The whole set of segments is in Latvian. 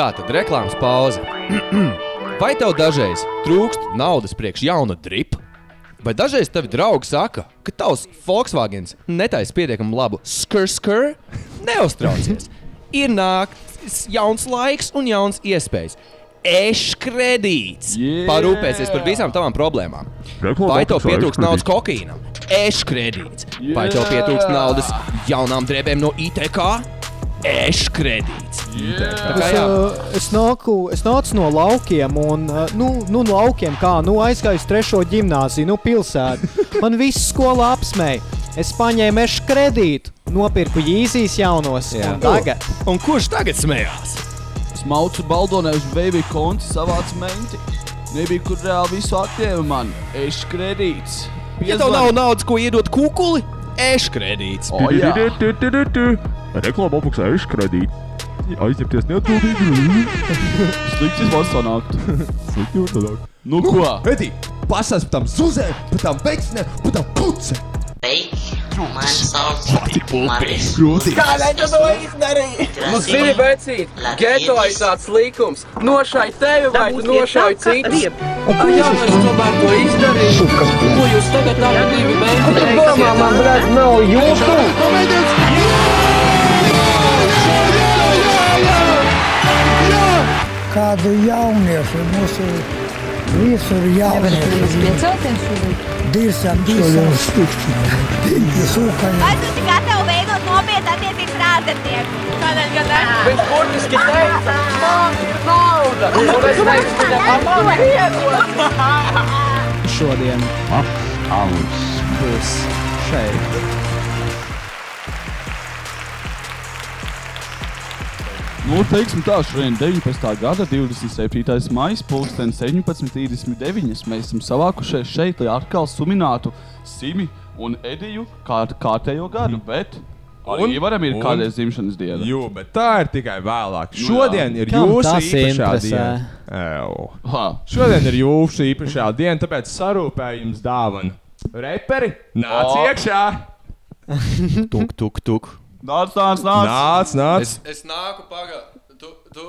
Tā tad reklāmas pauze. Vai tev dažreiz trūkst naudas priekš jauna dripa? Vai dažreiz tavi draugi saka, ka tavs Volkswagen netaisa pietiekami labu skrskru? Neuztraucies! Ir nākts jauns laiks un jauns iespējas. Eš kredīts! Yeah! Parūpēsies par visām tavām problēmām. Vai tev pietrūkst naudas kokaīnam? Eš kredīts! Vai tev pietrūkst naudas jaunām drēbēm no ITK? Eš kredīts! Tā kā Es, uh, es, nāku, es nācu no laukiem, un nu, nu, no laukiem kā nu, aizgāju uz trešo gimnāziju, nu, pilsētu. Man viss skolā apsmēja. Es paņēmu ešu kredītu, nopirku īzijas jaunos. Jā. un Tagad Un kurš tagad smējās? Es maucu baldonē uz baby konti, savācu menti. Nebija kur reāli visu atņēma man. Eš kredīts. Ja tev nav naudas, ko iedot kukuli, eš kredīts. O, jā. Reklāmā apmaksā izkredīt. Aizņemties neatbildīgi. Slikts izvēles sanākt. Slikti var sanākt. Nu ko? Edi, pasās par tām suzēm, par tām veiksmēm, par tām pucēm. Mani sauc Maris. Grūti. Kādēļ tu to izdarīji? Nu, zini, vecīt, geto ir tāds likums. Nošai tevi vai tu nošai citus. Ai, jā, es tomēr to izdarīju. Ko jūs tagad abi divi mēģināt? Tu domā, man, brat, nav jūtu? kādu jauniešu mūsu visur jaunieši. Dirsam, dirsam, sūkaņi. Vai tu esi gatavs veidot nopietnu attiecības ar ārzemnieku? Kādēļ gan ne? Viņš burtiski teica, man ir nauda. Un es teicu, viņam, man iedod. šodien būs šeit. Nu, teiksim tā, šodien 19. gada 27. maija, pulksten 17.39. Mēs esam savākušies šeit, lai atkal suminātu Simi un Ediju kā kārtējo gadu, bet arī Ivaram ir kādreiz dzimšanas diena. Jū, bet tā ir tikai vēlāk. Nu Šodien jā. ir Kam jūsu tas īpašā interesē? diena. Šodien ir jūsu īpašā diena, tāpēc sarūpēju jums dāvanu. Reperi, nāc O. iekšā! Tuk, tuk, tuk. Nāc, nāc, nāc! Nāc, nāc! Es, es nāku pagā. Tu, tu.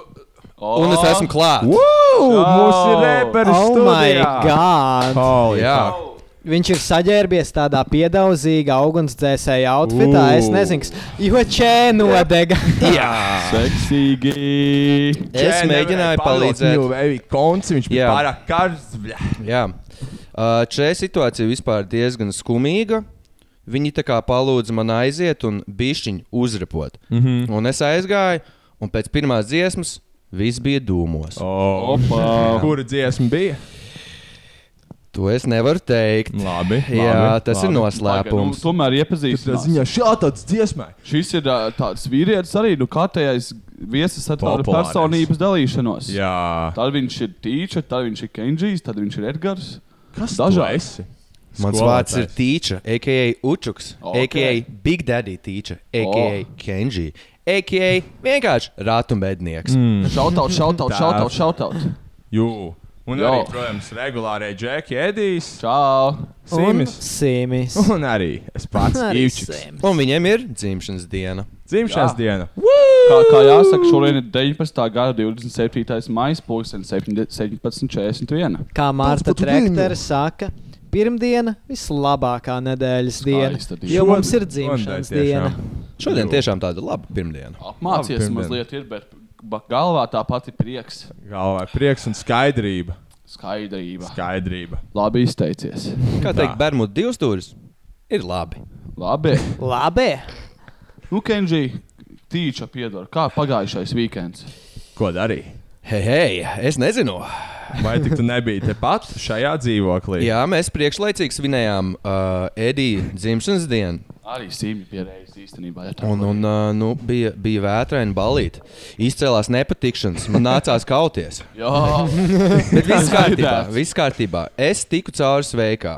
O, Un es esmu klāts. Woo! Mums ir reperis Oh, my studijā! God! Holy Jā. fuck. Viņš ir saģērbies tādā piedauzīgā ugunsdzēsēja outfitā. Es Ū. nezinu, kas. Jo čēnodega. Jā. Seksīgi! Es Čē, mēģināju palīdzēt. evi konci, viņš bija pārāk karsts. Jā. Uh, Šī situācija vispār diezgan skumīga. Viņi tā kā palūdza man aiziet un bišķiņu uzrepot. Mm -hmm. Un es aizgāju, un pēc pirmās dziesmas viss bija dūmos. Oh. Opa! Kura dziesma bija? To es nevaru teikt. Labi. Jā, tas ir Nu, noslēpums. tomēr Tā iepazīstinās. ziņā šāds dziesmai. Šis ir tāds vīrietis arī, nu, kārtējais viesis ar tādu personības dalīšanos. Jā. Tad viņš ir Tīča, tad viņš ir Kenģijs, tad viņš ir Edgars. Kas Dažādi. Mans Skolotājs. vārds ir Tīča, a.k.a. Učuks, Ok. a.k.a. Big Daddy Tīča, a.k.a. Oh. Kenji, a.k.a. vienkārši rātumbēdnieks. Mm. Šautaut, šautaut, šautaut, šautaut. Jū. Un Jo. arī, protams, regulārai Džeki Edijs, Čau! Simis. Simis. Un arī es pats. Simis. Un viņiem ir dzimšanas diena. Dzimšanas Jā. diena. Kā, kā jāsaka, šodien ir 19. gada 27. maija, pulksten 17.41. Kā Marta pat Trektere saka, pirmdiena vislabākā nedēļas diena. Jo mums ir dzimšanas diena. Šodien tiešām tāda laba pirmdiena. Apmācies mazliet, ir, bet ba- galvā tā pati prieks, Galvā ir prieks un skaidrība. skaidrība. Skaidrība. Labi izteicies. Kā teikt, Bermuda divas stūris ir labi. Labi. Labi! Nu, Kenģi, tīča piedod. Kā pagājušais weekends? Ko darīja? Hei, hei, es nezinu. Vai tik tu nebija tepat šajā dzīvoklī? Jā, mēs priekšlaicīgi svinējām uh, Edija dzimšanas dienu. Arī sīmi pierējis īstenībā. Ja tā Un, un uh, nu, bija, bija vētraina balīti. Izcēlās nepatikšanas, man nācās kauties. Jā, Bet viss kārtībā, viss kārtībā. Es tiku cauri sveikā.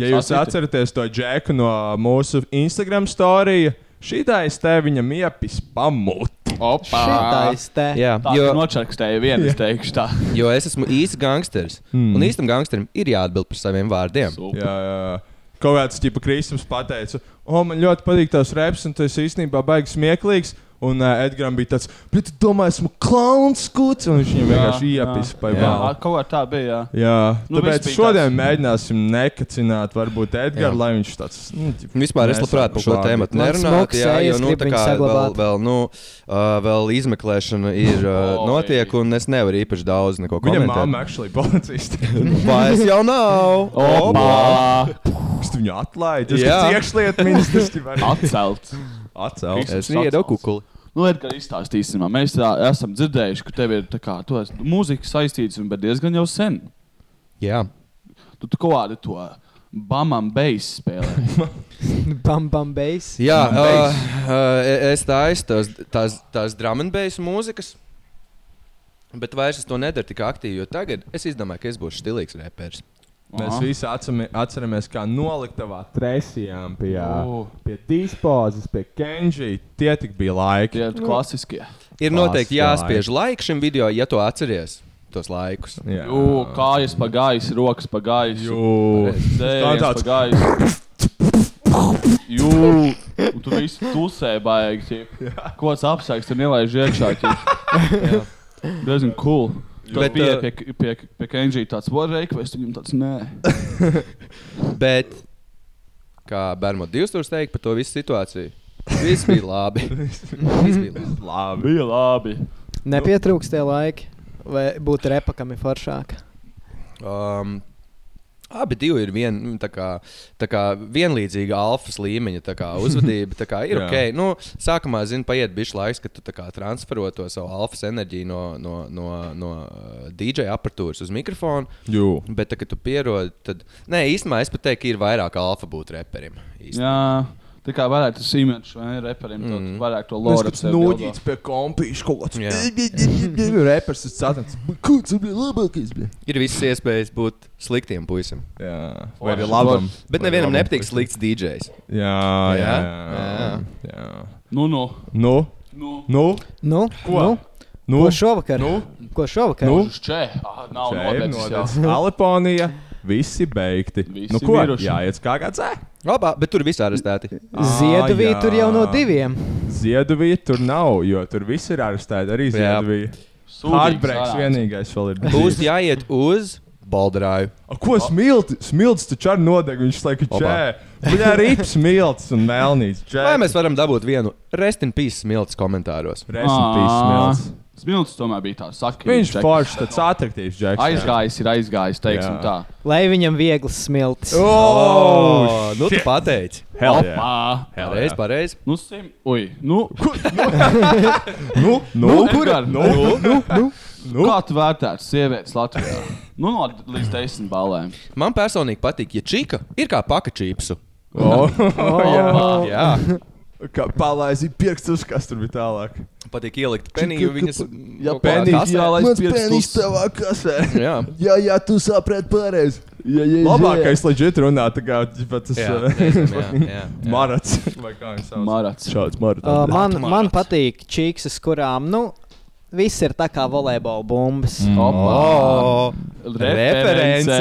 Ja jūs atceraties to džeku no mūsu Instagram storija, šitais te viņam iepis pamut. Opa! Te. Jā, Tā jo, nočakstēja viena, es teikšu tā. jo es esmu īsts gangsters. Mm. Un īstam gangsterim ir jāatbild par saviem vārdiem. Super. Jā, jā. Kaut kāds tipa Kristums pateica, o, man ļoti patīk tavs reps, un tas īstenībā baigs smieklīgs. Un uh, Edgars bija tāds, bet tu domā, esmu klauns skuts, un viņš viņam vienkārši iepis pa Jā, vēl. kaut kā tā bija. Jā. Jā, Nu, tāpēc šodien tāds- mēģināsim nekacināt, varbūt Jā. Edgars, lai viņš tāds nu, ģip, Vispār es labprāt par šo tēmu nerunātu. Jā, jo nu, tā kā vēl, vēl, nu, uh, vēl izmeklēšana ir uh, notiek, un es nevaru īpaši daudz neko Viņa komentēt. mamma actually policista. Vairs jau nav. Opa! Tu viņu atlaid? Tas Jā. ir iekšlietu ministrs. Atcelt. Atcelt. Es iedodu kukuli. Nu, Edgars, izstāstīsim. Mēs tā, esam dzirdējuši, ka tev ir tā kā, tu esi mūzika saistīts, bet diezgan jau sen. Jā. Tu, tu kaut kādu to bamam beigas spēlē. Bam, bam, beis. Jā, and uh, uh, es taisu tās, tās, tās drum and bass mūzikas. Bet vairs es to nedaru tik aktīvi, jo tagad es izdomāju, ka es būšu stilīgs reperis. Mēs Aha. visi atcami, atceramies, kā noliktavā trešajām pie, O. pie dispozes, pie Kenji. Tie tik bija laiki. Tie ir klasiskie. Ir noteikti jāspiež laiks šim video, ja to atceries. Tos laikus. Jā. Jū, kājas pa gaisu, rokas pa gaisu. Jū. Dzēriens tāds- pa gaisu. Jū, un tu visu tusē baigi. tas apsakts, tur nelaiž iekšā. Diezgan cool. Bet, bija uh, pie, pie, pie Kenji tāds, var reikvest, viņam tāds, nē. Bet, kā Bērmo divs tur teikt par to visu situāciju, viss bija labi. viss bija labi. Labi. Bija labi. Nepietrūkst tie laiki. Vai būtu repakami foršāk? Um, Abi divi ir vien, nu, tā kā, tā kā vienlīdzīga alfas līmeņa kā uzvedība. Kā ir ok. Nu, sākumā, zini, paiet bišķi laiks, kad tu kā transfero to savu alfas enerģiju no, no, no, no uh, DJ aparatūras uz mikrofonu. Jū. Bet, tā, kad tu pierodi, tad. Nē, īstenībā es pat teiktu, ka ir vairāk alfa būt reperim. īstenībā. Jā, tā kā varētu tas imidžs vai reperim, mm. Mm. varētu to loru kāds nūģīts pie kompīša kaut kāds. Jā. Repers ir satans. Kāds bija labākais? Ir visas iespējas būt sliktiem puisim. Jā. Vai arī labam. Bet nevienam labam nepatīk slikts DJs. Jā, jā, Jā? jā. jā. Nu, nu. Nu, Nu, nu, Nu, Ko? Nu, nu. ko šovakar? Nu? Ko šovakar? Nu? če. Ah, nav ir nodedzis. Aleponija. Visi beigti. Visi nu, ko? miruši. Jāiet kā kāds. Labā, bet tur viss arestēti. Zieduvī Ā, tur jau no jā. diviem. Zieduvija tur nav, jo tur viss ir arestēti. Arī Jā. Sūdīgs Hardbreaks vienīgais vēl ir. Būs jāiet uz Baldarāju. A, ko smilts? Smilts taču ar nodegu. Viņš laikam Opa. čē. Viņa arī ir smilts un melnīts. Čē. Vai mēs varam dabūt vienu rest in peace smilts komentāros? Resnipīs smilts. Smilts tomēr bija tāds sakts. Viņš foršs, tāds attraktīvs džeks. Aizgājis, ir aizgājis, teiksim Jā. tā. Lai viņam viegls smilts. Oh, nu tu pateici. Hell Pareizi, pareizi. Nu, sim. Ui, nu. Nu, nu, Edgar, nu, nu, nu. Nu? Kā tu vērtētu sievietes Latvijā? Nu, no līdz desmit balēm. Man personīgi patīk, ja čika ir kā pakačīpsu. Oh, Opā. Jā, Kā palaizi pirkstus, kas tur bija tālāk. Patīk ielikt peniju viņas. Ja kaut kādā penijas kasē. jālaiž Mans pirkstus. penis tavā kasē. Jā, Jā, jā, tu saprati pareizi. Ja, ja, Labākais leģit runā, tā kā tas jā, jā, jā, jā. marats. Marats. Šāds marats. Uh, man, man patīk čīksas, kurām, nu, viss ir tā kā volejbola bumbas. Mm. Oh, reference.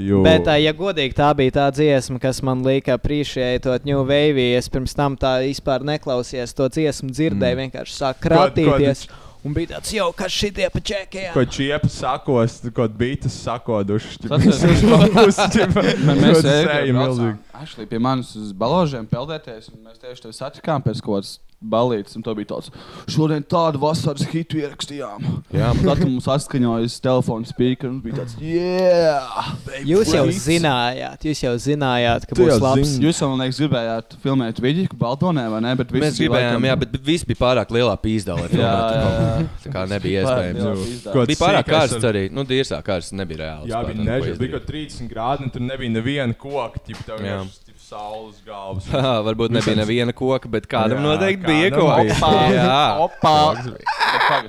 Jū. Bet, ja godīgi, tā bija tā dziesma, kas man lika appreciētot New Wave. Es pirms tam tā vispār neklausījos to dziesmu, dzirdēju, mm. vienkārši sāk kratīties. Un bija tāds, jau kas šitie pa čekiem. Ko čiepas sakos, ko bītas sakoduši. Tas ir- Mē- Mēs sējam milzīgi. Ašlī pie manis uz balāžiem peldēties, un mēs tieši tevi satikām pēc kaut kādas balītes, un to bija tāds, šodien tādu vasaras hitu ierakstījām. Jā. Un Tad, mums atskaņojas telefona speaker, un bija tāds, yeah! Jūs jau Please. zinājāt, jūs jau zinājāt, ka Tu jau būs labs. zini. Jūs jau, man liekas, gribējāt filmēt video, Baldonē, vai ne? Bet Mēs gribējām, laikam- jā, bet viss bija pārāk lielā pīzdālē. Jā, jā, jā. Tā kā nebija iespējams. Nu, pīzdā. Bija pārāk karsts ar- arī. Nu, dīrsā karsts nebija reāls. Jā, bija nežēl. Bija kaut 30 grādi, un tur nebija neviena koka. Ķip, tev Jā. Yeah. Saules galvas. Varbūt nebija neviena koka, bet kādam Jā, noteikti kādam bija koks. bija. Jā, Opā!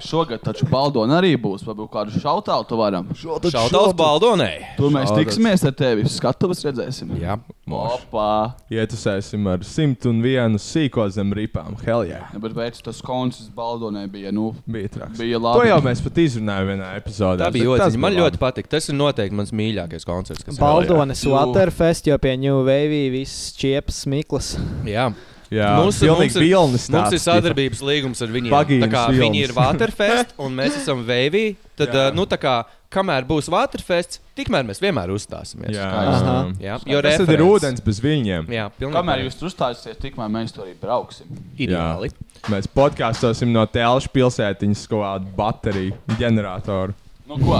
Šogad taču Baldona arī būs. Varbūt kādu šautautu varam. Šautauts Baldonai. Tur mēs Šautauts. tiksimies ar tevi. Skatuves redzēsim. Jā. Opā! Ietusēsim ar 101 sīko zem ripām. Hell yeah. Ja, bet pēc tas koncerts Baldonai bija, nu, Bija traks. bija To labi. jau mēs pat izrunājām vienā epizodē. Tā bija ļoti. Man bija ļoti patīk. Tas ir noteikti mans mīļākais koncerts. Baldonas. Waterfest, jo pie New Wave viss čiepas smiklas. Jā. Jā, Mums, mums, ir, mums ir sadarbības līgums ar viņiem. Bagīnas Tā kā vilnis. viņi ir Waterfest un mēs esam Veivī, tad, Jā. uh, nu, tā kā, kamēr būs Waterfest, tikmēr mēs vienmēr uzstāsimies. Jā, Aha. Jā, jo Tas ir ūdens bez viņiem. Jā, pilnīgi. Kamēr jūs tur uzstāsieties, tikmēr mēs tur arī brauksim. Ideāli. Mēs podkāstosim no Telšu pilsētiņas kaut kādu bateriju ģeneratoru. Nu, ko?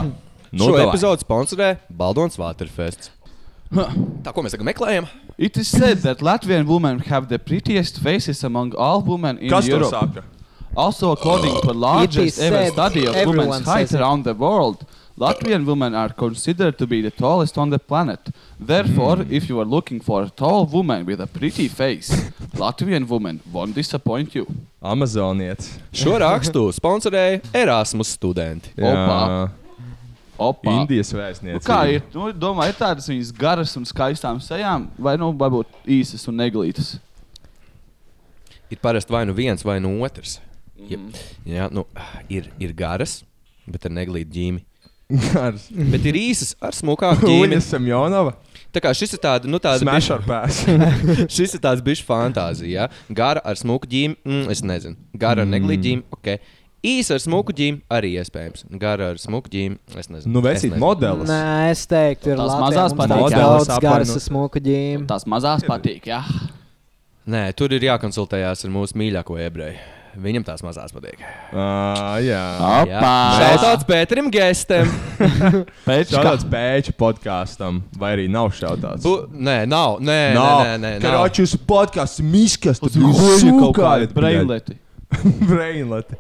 Nu, Šo epizodu sponsorē Baldons Waterfest. Tā, ko mēs tagad meklējam? It is said that Latvian women have the prettiest faces among all women in Kas to Europe. saka? Also, according to a largest ever said, study of everyone women's height says it. around the world, Latvian women are considered to be the tallest on the planet. Therefore, Hmm. if you are looking for a tall woman with a pretty face, Latvian woman won't disappoint you. Amazonietis. Šo rakstu sponsorēja Erasmus studenti. Opa. Opa. Indijas Nu, vēstniecība. kā ir? Nu, domāju, ir tādas viņas garas un skaistām sejām, vai nu varbūt īsas un neglītas. Ir parasti vai nu viens, vai nu otrs. Ja, Mhm. jā, nu, ir, ir garas, bet ar neglītu ģīmi. Gars. Bet ir īsas ar smukāku ģīmi. Uļas Semjonova. Tā kā šis ir tāds, nu, šis ir tāds bijis fantāzija. Ja? Gara ar smuku ģīmi, mm, es nezinu. Gara ar Mm. neglītu ģīmi, ok. Īsa ar smuku ģīmi arī iespējams. Gara ar smuku ģīmi, es nezinu. Nu, vecīt nezinu. modelis. Nē, es teiktu, ir Tās mazās patīk. daudz garas ar smuku ģīmi. Tās mazās patīk, jā. Nē, tur ir jākonsultējās ar mūsu mīļāko ebreju. Viņam tās mazās patīk. Uh, jā. Opa! Šautauts Pēterim Gestem. Pēc Šādāds pēču podkāstam, vai arī nav šādāds? Bu, nē, nav. Nē, Nav. nē, nē, nē, nav. Karoči, jūsu podkāsts ir miskas. Uz huļu kaut kāda brainleti. Brainleti.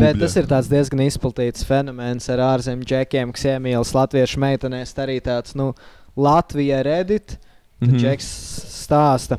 Bet tas ir tāds diezgan izplatīts fenomens ar ārzemju džekiem, kas iemīlas latviešu meitenēs. Tā arī tāds, nu, Latvija Reddit. Tad Mhm. džeks stāsta.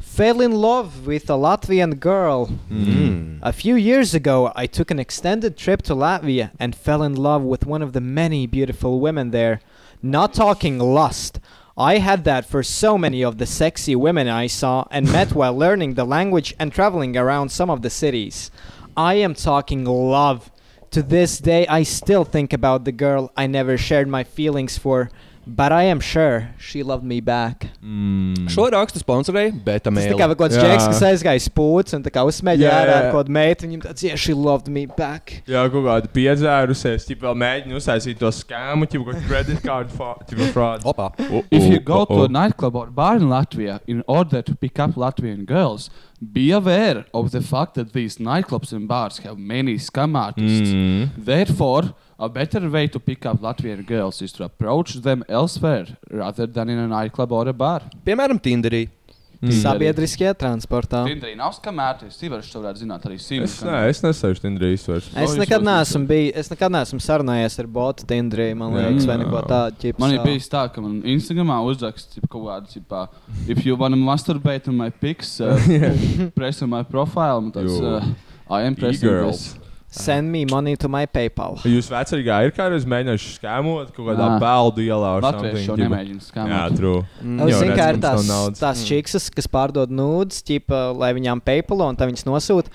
Fell in love with a Latvian girl. Mm. A few years ago, I took an extended trip to Latvia and fell in love with one of the many beautiful women there. Not talking lust. I had that for so many of the sexy women I saw and met while learning the language and traveling around some of the cities. I am talking love. To this day, I still think about the girl I never shared my feelings for, but I am sure she loved me back. Mm. Šo rakstu sponsorēja Beta Tas tā Mail. kā kaut kāds džeks, kas aizgāja spūts un tā kā jā, ar kaut kādu meiteni. Viņam tāds, yeah, she loved me back. Jā, kaut kāda piedzērusies, ja vēl mēģina uztaisīt to skēmu, jau kādu credit card fraud. Opa. Uh, If you go uh, to uh. a nightclub or bar in Latvia in order to pick up Latvian girls, be aware of the fact that these nightclubs and bars have many scam artists. Mm. Therefore, a better way to pick up Latvian girls is to approach them elsewhere rather than in a nightclub or a bar. Piemēram, Tinderī. Mm. Sabiedriskajā transportā. Tindrī nav scam artists. Sīvars to varētu zināt arī Es, Sīvars. nē, es nesēžu Tindrīs vairs. Es nekad neesmu bijis, es nekad neesmu sarunājies ar botu Tindrī, man liekas, vai neko tādu. ķipa Man ir bijis tā, ka man Instagramā uzraksts kaut kāda, tipā, if you want to masturbate on my pics, uh, press on my profile. Un Tas, Jo. uh, I am pressing E-girls. Send me money to my PayPal. Jūs vecākā ir kādreiz mēģinājuši skēmot kaut kādā peldu ielā vai Latvieši jau nemēģina Jā, true. Mm. Es zinu, kā redz, ir tās, tās čiksas, kas pārdod nūdes, ķipa, lai viņām PayPal un tā viņas nosūta.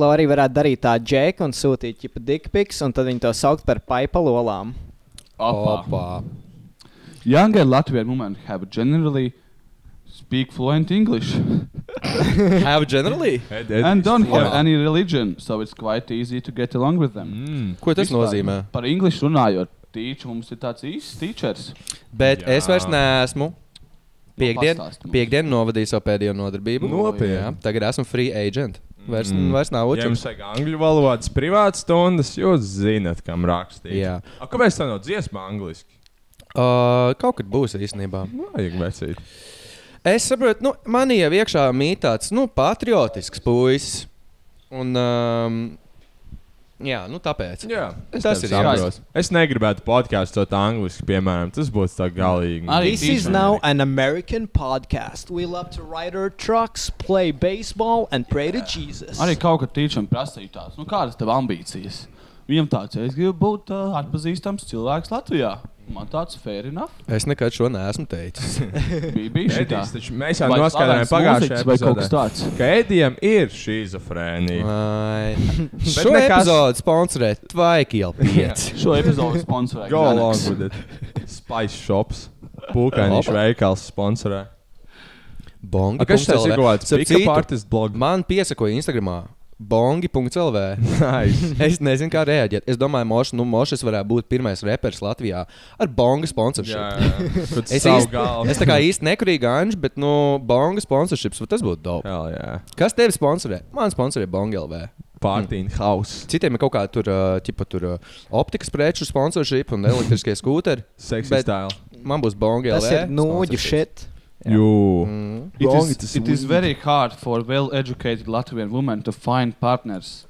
Lai arī varētu darīt tā džeka un sūtīt ķipa dickpiks, un tad viņi to saukt par PayPal olām. Opa. Opa. Younger Latvian women have generally speak fluent English Have generally? And don't have any religion, so it's quite easy to get along with them. Mm. Ko tas Vispār nozīmē? Par English runājot, tīču mums ir tāds īsts teachers. Bet Jā. es vairs neesmu. Piektdien, pastāsti mums. piekdien novadīju savu pēdējo nodarbību. Nopietni. Jā, tagad esmu free agent. Vairs, Mm. vairs nav Ja jums učams. vajag angļu valodas privātas stundas, jūs zinat, kam rakstīt. Jā. A, kāpēc tā nav dziesma angliski? Uh, kaut kad būs īstenībā. Vajag vecīt. Es saprotu, nu, man jau iekšā mīt tāds nu, patriotisks puisis. Un, um, jā, nu tāpēc. Jā, es Tas ir saprotu. Es negribētu podkāstot angliski, piemēram. Tas būtu tā galīgi. This is now an American podcast. We love to ride our trucks, play baseball, and pray to Jesus. Arī kaut kā tīčam prasīja tās, nu kādas tev ambīcijas? Viņam tāds, es gribu būt uh, atpazīstams cilvēks Latvijā. Man tāds fair enough. Es nekad šo neesmu teicis. Bija bijis šī Edijs, taču mēs jau slavēts pagājušajā epizodē, tāds. ka Edijam ir šizofrēnija. Šo nekas- epizodu sponsorē Tvaikila 5. Šo epizodu sponsorē Go along with it. Spice shops. Opa. veikals sponsorē. Bongi. A, kas tas ir kaut kāds? Man piesakoja Instagramā. Bongi.CLV. Nice. es nezinu, kā reaģēt. Es domāju, Mošs nu, Mošs varētu būt pirmais reperis Latvijā ar bonga sponsorship. Jā, jā, es, īsti, es tā kā īsti nekurīgi anģis, bet nu, bonga sponsorships, tas būtu jā. Kas tevi sponsorē? Man sponsorē Bonga LV. Party in house. Citiem ir kaut kāda tur, ķipa, tur optikas preču sponsorship un elektriskie skūteri. Style. Man būs Bonga Tas ir nūģu sponsorship. Jū. Mm. It Wrong, is, it is it is very hard for well-educated Latvian women to find partners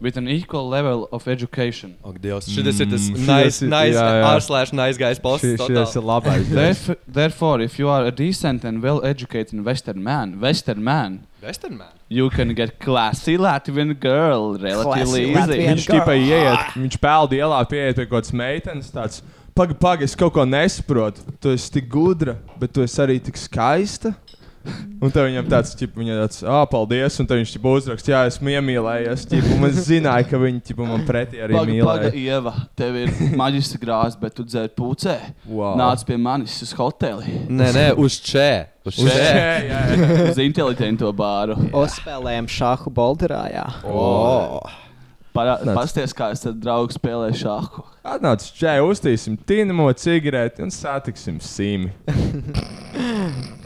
with an equal level of education. Ak, Dievs, šis ir tas Mm, nice, nice, jā, jā. ārslēš, nice guys posts. Šis ir labais. Theref- Therefore, if you are a decent and well-educated Western man, Western man, Western man. you can get classy Latvian girl relatively Classy easy. Latvian Viņš tikai ieiet, viņš peld ielā, pieiet pie kaut kādas meitenes. Tāds, Pagaidi, pagaidi, es kaut ko nesaprotu. Tu esi tik gudra, bet tu esi arī tik skaista. Un tad viņam tāds, ķip, viņa tāds, ah, paldies. Un tad viņš ķip, uzrakst, jā, esmu iemīlējies. Ķip, un es zināju, ka viņi ķip, man pretī arī Paga, paga, mīlēja. Ieva, tev ir maģistra grāzs, bet tu dzer pucē. Wow. Nāc pie manis uz hoteli. Nē, nē, uz čē. Uz Uz čē. jā, jā. Uz inteliģento bāru. Uzspēlējām šāhu Bolderā. Jā. Oh. Pasties, kā es tad draugu spēlēju šāhu. Atnāc šeit, uztīsim tīnamo cigareti un satiksim sīmi.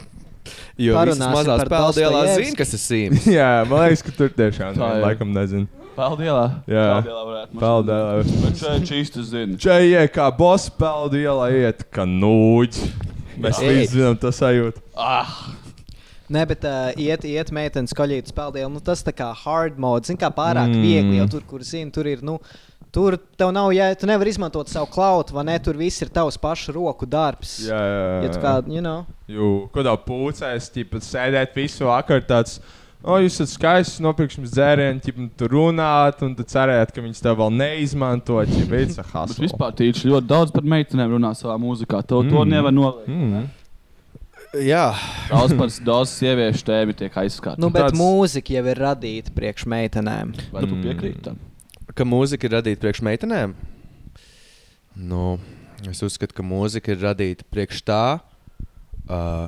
Jo visas mazās Dostojevski. zina, kas ir sīms. jā, man liekas, ka tur tiešām Tā laikam nezinu. Peldielā? Jā. Peldielā Peldielā. Šeit čīsti zina. Čai iet kā boss peldu ielā iet, kā nūģi. Mēs visi zinām to sajūtu. Ah, Nē, bet uh, iet, iet meitenes koļītas peldēju. Nu, tas tā kā hard mode, zin kā pārāk Mm. mm. viegli. Jau tur, kur zini, tur ir. Nu, Tur tev nav, ja tu nevari izmantot savu klautu, vai ne? Tur viss ir tavs pašu roku darbs. Jā, jā, jā. Ja tu kā, you know. Jū, kādā pūcēs, tipā sēdēt visu vakaru tāds. O, jūs esat skaists, nopirkšu jums dzērienu, tipā tur runāt, un tad cerēt, ka viņas tev vēl neizmanto. Haslu. vispār tīši ļoti daudz par meitenēm runā savā mūzikā. To, mm. to Mm. nevar novērst. Mm. Jā, Daudz par daudz sieviešu tēmi tiek aizskārta. Nu, bet tāds- mūzika jau ir radīta priekš meitenēm. Vai tu Mm. piekrīti tam? ka mūzika ir radīta priekš meitenēm. Nu, es uzskatu, ka mūzika ir radīta priekš tā, uh,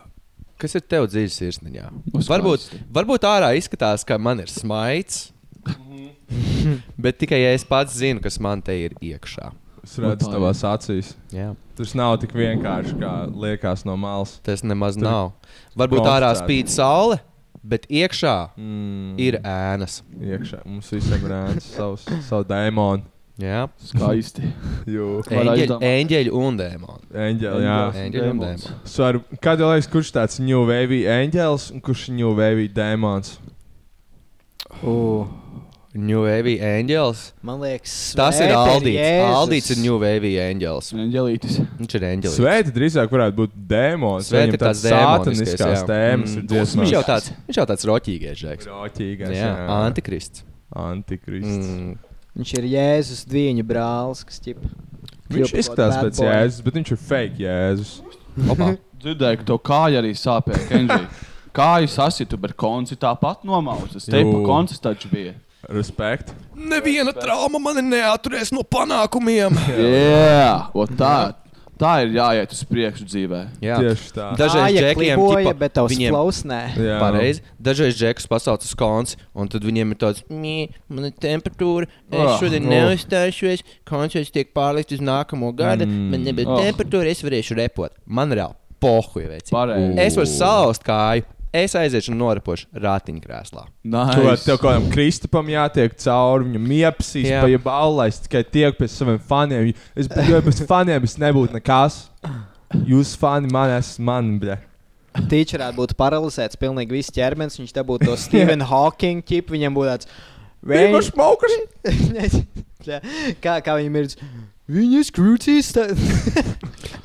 kas ir tev dziļi sirsniņā. Varbūt, varbūt ārā izskatās, ka man ir smaids. Bet tikai ja es pats zinu, kas man te ir iekšā. Es redzu tā tavās acīs. Jā. Tas nav tik vienkārši, kā liekas no malas. Tas nemaz Tur nav. Varbūt ārā konstatēt. spīd saule, bet iekšā Mm. ir ēnas. iekšā. Mums visiem ir ēns, savs, savu dēmonu. Jā, Skaisti. Eņģeļi, eņģeļi un dēmoni. Eņģeli, jā. Eņģeļi un dēmoni. Svaru, kādā laikā kurš tāds New Wave eņģēlis un kurš New Wave dēmons? Uh, New Wave Angels. man liekas, Tas ir Aldīts. Jēzus. Aldīts ir New Wave Angels. Ģelītis. Viņš ir Angels. Svēta drīzāk varētu būt dēmons. Svēta ir Viņam tāds sātaniskās jā. tēmas Mm. Viņš jau tāds, viņš jau tāds roķīgais, žēks. Roķīgais, Jā, antikrists. Antikrists. Mm. Viņš ir Jēzus diviņu brālis, kas ķip. Viņš izskatās pēc boy. Jēzus, bet viņš ir fake Jēzus. Dzirdēju, ka tev kāja arī sāpēja, Kenji. Kāju sasitu, bet konci tāpat nomauzas. Te pa Jū. koncis taču bija. Respekt. Neviena trauma mani neaturēs no panākumiem. Jā, o tā. Tā ir jāiet uz priekšu dzīvē. Jā. Tieši tā. Dažreiz džekiem ķipa, bet tavs viņiem- klaus nē. Jā. Pareizi. Dažreiz džekus pasauc uz konci, un tad viņiem ir tāds, "Mī, man ir temperatūra, es Ah, šodien oh. neuzstāšos, koncerts tiek pārlikt uz nākamo gadu, Mm. man nebija Oh. temperatūra, es varēšu repot. Man reāli pohuj, veids. Pareizi. Es varu salauzt kāju, es aiziešu un noripošu ratiņkrēslā. Tu Nice. tev kādam Kristupam jātiek cauri, viņam iepsīs, Jā. pa jeb aulais, tikai tiek pie saviem faniem. Es biju bez faniem, es nebūtu nekas. Jūs fani man esat man, bļa. Tīčs varētu būt paralizēts, pilnīgi viss ķermenis. Viņš te būtu to Stephen Hawking ķip, viņam būtu tāds. Viņš ir smokers! Kā, kā viņam ir? Viņa skrūtīs. tā-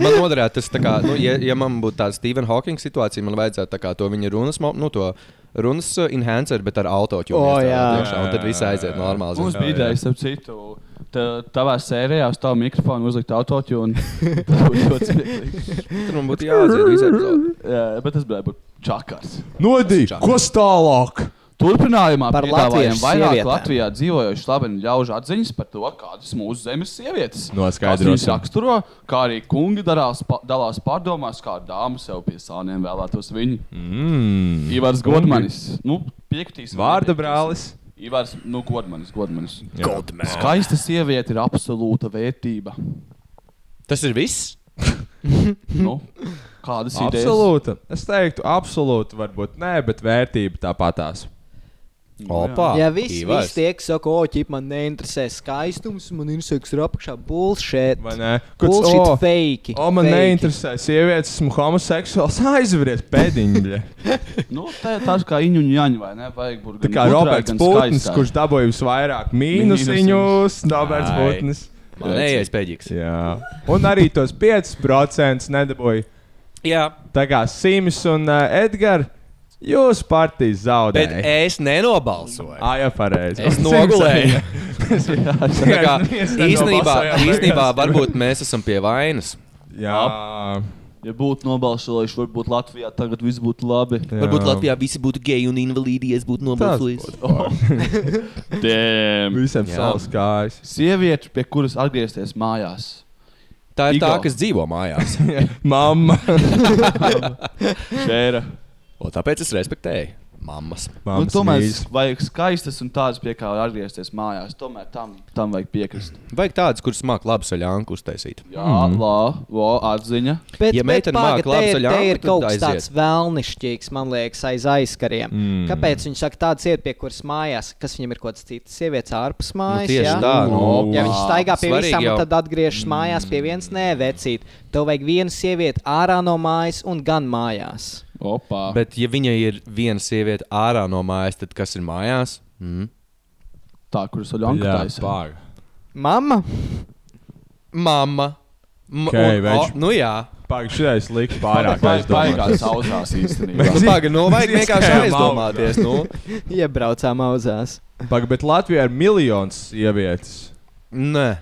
Man noderētu tas, tā kā, nu, ja, ja man būtu tāda Stephen Hawking situācija, man vajadzētu tā kā to viņa runas, nu, to runas uh, enhancer, bet ar autotune. O, jā. Iekšā, un tad viss aiziet normāli. Mums bija ideja, ap citu. Tavā sērijā uz tavu mikrofonu uzlikt autotune. Tas būtu ļoti smieklīgi. Tur man būtu jāaiziet visai epizodē. Jā, bet tas bija čakars. Nodī, ko tālāk? Turpinājumā Par latviešu vairāk sievietēm. Latvijā dzīvojošu slavenu ļaužu atziņas par to, kādas mūsu zemes sievietes viņas raksturo, kā arī kungi darās, pa, dalās pārdomās, kā dāmas sev pie sāniem vēlētos viņi. Mm. Ivars Godmanis. Nu, piekritīs. Vārda brālis. Ivars, nu, Godmanis, Godmanis. Jā. Godman. Skaista sieviete ir absolūta vērtība. Tas ir viss. Nu, kādas idejas? Absolūta. Es teiktu, absolūti. Varbūt nē, bet vērtība tāpatās. Opa, Jā, viss, viss tiek, saka, o, ķip, man neinteresē skaistums, man interesē, kas ir apakšā bullshit. Vai ne? Kāds, Bullshit o, fake. O, man neinteresē sievietes, esmu homoseksuāls. Aizveriet pēdiņu. Nu, tā ir tāds kā iņu un jaņa, vai ne? Vajag būt Tā kā Roberts Putins, kurš dabūja visvairāk mīnusiņus, Roberts. Putins. Man neies pēdīgs. Jā. Un arī tos 5% nedabūja. Jā, Tā kā Sims un uh, Edgars, jūsu partija bet zaudēja. es nenobalsoju. Ah, jā, pareizi. Es nogulēju. Tā kā, īstenībā, īstenībā varbūt mēs esam pie vainas. Jā, Ja būtu nobalsojuši, varbūt Latvijā tagad viss būtu labi. jā. Varbūt Latvijā visi būtu geji un invalīdi, ja es būtu nobalsojis. Dēm. Visiem Jā. savs kājas. Sieviete, pie kuras atgriezties mājās. Tā ir tā, Igo. kas dzīvo mājās. Mamma. Šēra. Un tāpēc es respektēju mammas. Nu, Mammas tomēr mīļas. vajag skaistas un tādas, pie kā atgriezties mājās. Tomēr tam, tam vajag piekrist. Vajag tādas, kuras māca labu saļānku uztaisīt. Jā, mm. lā, lā, atziņa. Bet, Ja meitene te labi ir, te saļānku, ir tad kaut kas tāds vēlnišķīgs, man liekas, aiz aizkariem. Mm. Kāpēc viņš saka, tāds iet pie kuras mājās, kas viņam ir kaut kāds cits sievietes ārpus mājas? tieši jā? tā, nu. ja viņš staigā pie Svarīgi visām, jau- tad atgriežas mājās pie vienas, nē, vecīt. Tev vajag vienu sievieti ārā no mājas un gan mājās. Opa. Bet, ja viņai ir viena sieviete ārā no mājas, tad kas ir mājās? Mm. Tā, kuras Jā, taisa. pār. Mamma, Mamma. M Ok, un, več. nu jā. Pārāk šitais liks pārāk Baigās aizdomāts. sausās īstenībā. Nu, Paga, nu, vajag vienkārši Izskājām aizdomāties. Nu. iebraucām auzās. Paga, bet Latvijā ir miljons sievietes. Nē.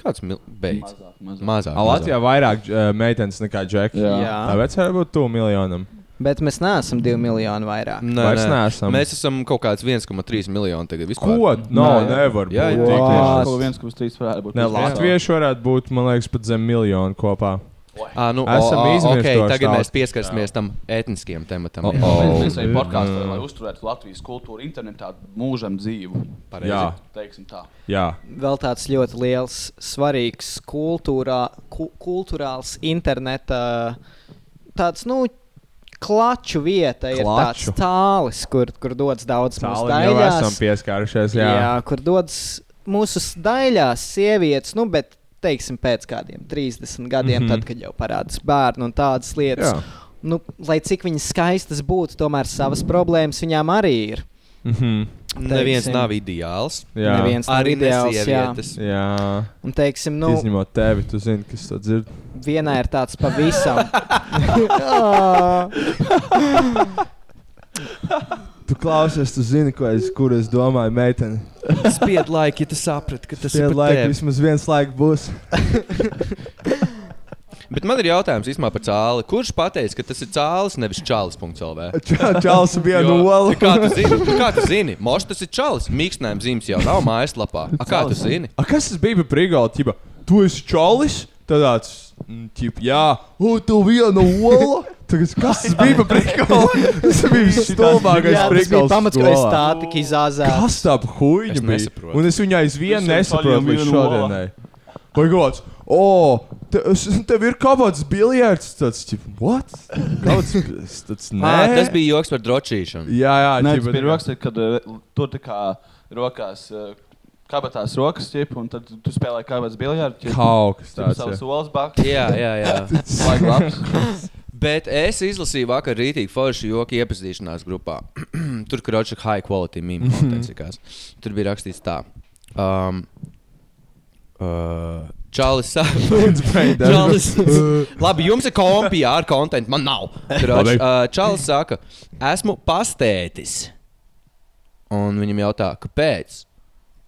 Kāds mil... beidz? Mazāk, mazāk. Mazāk. A, Latvijā vairāk uh, meitenes nekā džeki. Jā. Jā. Tāpēc var būt tuvu miljonam. Bet mēs neesam divi miljoni vairāk. Nē, Vairs nē. neesam. Mēs esam kaut kāds 1,3 miljoni tagad vispār. Ko? No, Nē. nevar Jā, būt. jā. kas trīs varētu būt. Ne, Latvieši varētu būt, man liekas, pat zem miljonu kopā. À, nu, Esam izmirstoši okay, tagad tauta. mēs pieskarsimies tam etniskajam tematam. O, jā. o. Mēs, Mm. podkāstā, lai uzturētu Latvijas kultūru internetā mūžam dzīvu. Pareizi. Jā, Teiksim tā. jā. Vēl tāds ļoti liels, svarīgs kultūrā, ku, kultūrāls interneta tāds, nu, klaču vieta ir Klaču. tāds tālis, kur, kur dodas daudz mūsu Tālāk jau esam daļās. pieskārušies. Jā, Jā, kur dodas mūsu daļās sievietes, nu, bet, teiksim, pēc kādiem 30 gadiem, mm. -hmm. tad, kad jau parādās bērni un tādas lietas. Jā. Nu, lai cik viņas skaistas būtu, tomēr savas problēmas viņām arī ir. Mhm. Neviens Teiksim. nav ideāls. jā. Neviens nav Arī ideāls, jā. jā. Un, teiksim, nu, Izņemot tevi, tu zini, kas to dzird. vienā ir tāds pavisam. Tu klausies, tu zini, ko es, kur es domāju, meitene. Spied laiku, ja tu saprati, ka tas Tie ir laiki tevi. vismaz viens laiks būs. Bet man ir jautājums īstenībā par cāli. Kurš pateica, ka tas ir cālis, nevis čālis.lv? Čā- Čāls bija olas. Kā tu zini? Kā tu zini? Moš tas ir čalis. Mīkstnējums zīmes jau nav mājaslapā. A, kā tu zini? A, kas tas bija par prigālu? Tu esi čalis? Tāds, mm, ķip, jā, o, tu viena ola. Tagad, kas tas bija par prigālu? Tas bija stulbākais Jā, tas bija prigāls. pamats, ko es tā tik izāzēju. Kas tā huīņa Es bija? nesaprotu. Un es viņu aizvien nesaprotu līdz šodienai. Vai gods, o, te, tev ir kāds biljards? Tāds, ķip, what? Kāds, tāds, nē. Nē, tas bija joks par drošīšanu. Jā, jā, Nē, ķip, tas bija rakstīts, kad uh, tur tā kā rokās. Uh, Kabatās rokas, ķip, un tad tu spēlēji kā kāds biljards. Kaut kas tāds - savs jā. solis bakts. Jā, jā, jā. Laik labs. Bet es izlasīju vakar rītīgi foršu joku iepazīšanās grupā. Tur, kur ir high quality meme Mhm. contents. likās. Tur bija rakstīts tā. Um, uh, Čalis saka, Čalis. Labi, jums ir kompija ar kontentu, man nav. Kroč, uh, Čalis saka, esmu pastētis. Un viņam jautā, kāpēc?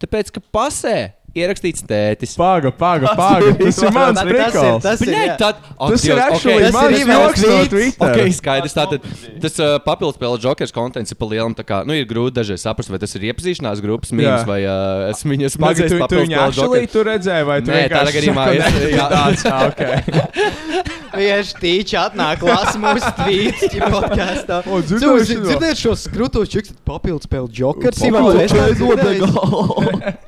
Tāpēc, ka pasē ierakstīts tētis. Paga, paga, paga. Tas ir mans prikals. tas ir- tad, ak, Tas ir actually ok, mans joks no. Twitter. Ok, skaidrs. Tātad tas uh, papildus spēle Jokers kontents ir pa lielam. tā Kā, nu, ir grūti dažreiz saprast, vai tas ir iepazīšanās grupas mīmīms Jā. vai uh, es Paga, redzējis tu, tu viņu actually tu redzēji, vai tu Nē, vienkārši gadījumā es- jā. tāds, ok. Tieši tīča atnāk, lasa mūsu tvītus, podkāstā. O, dzirdēju šito. Dzirdēt šos krūtos čiks, papildus spēle Jokers.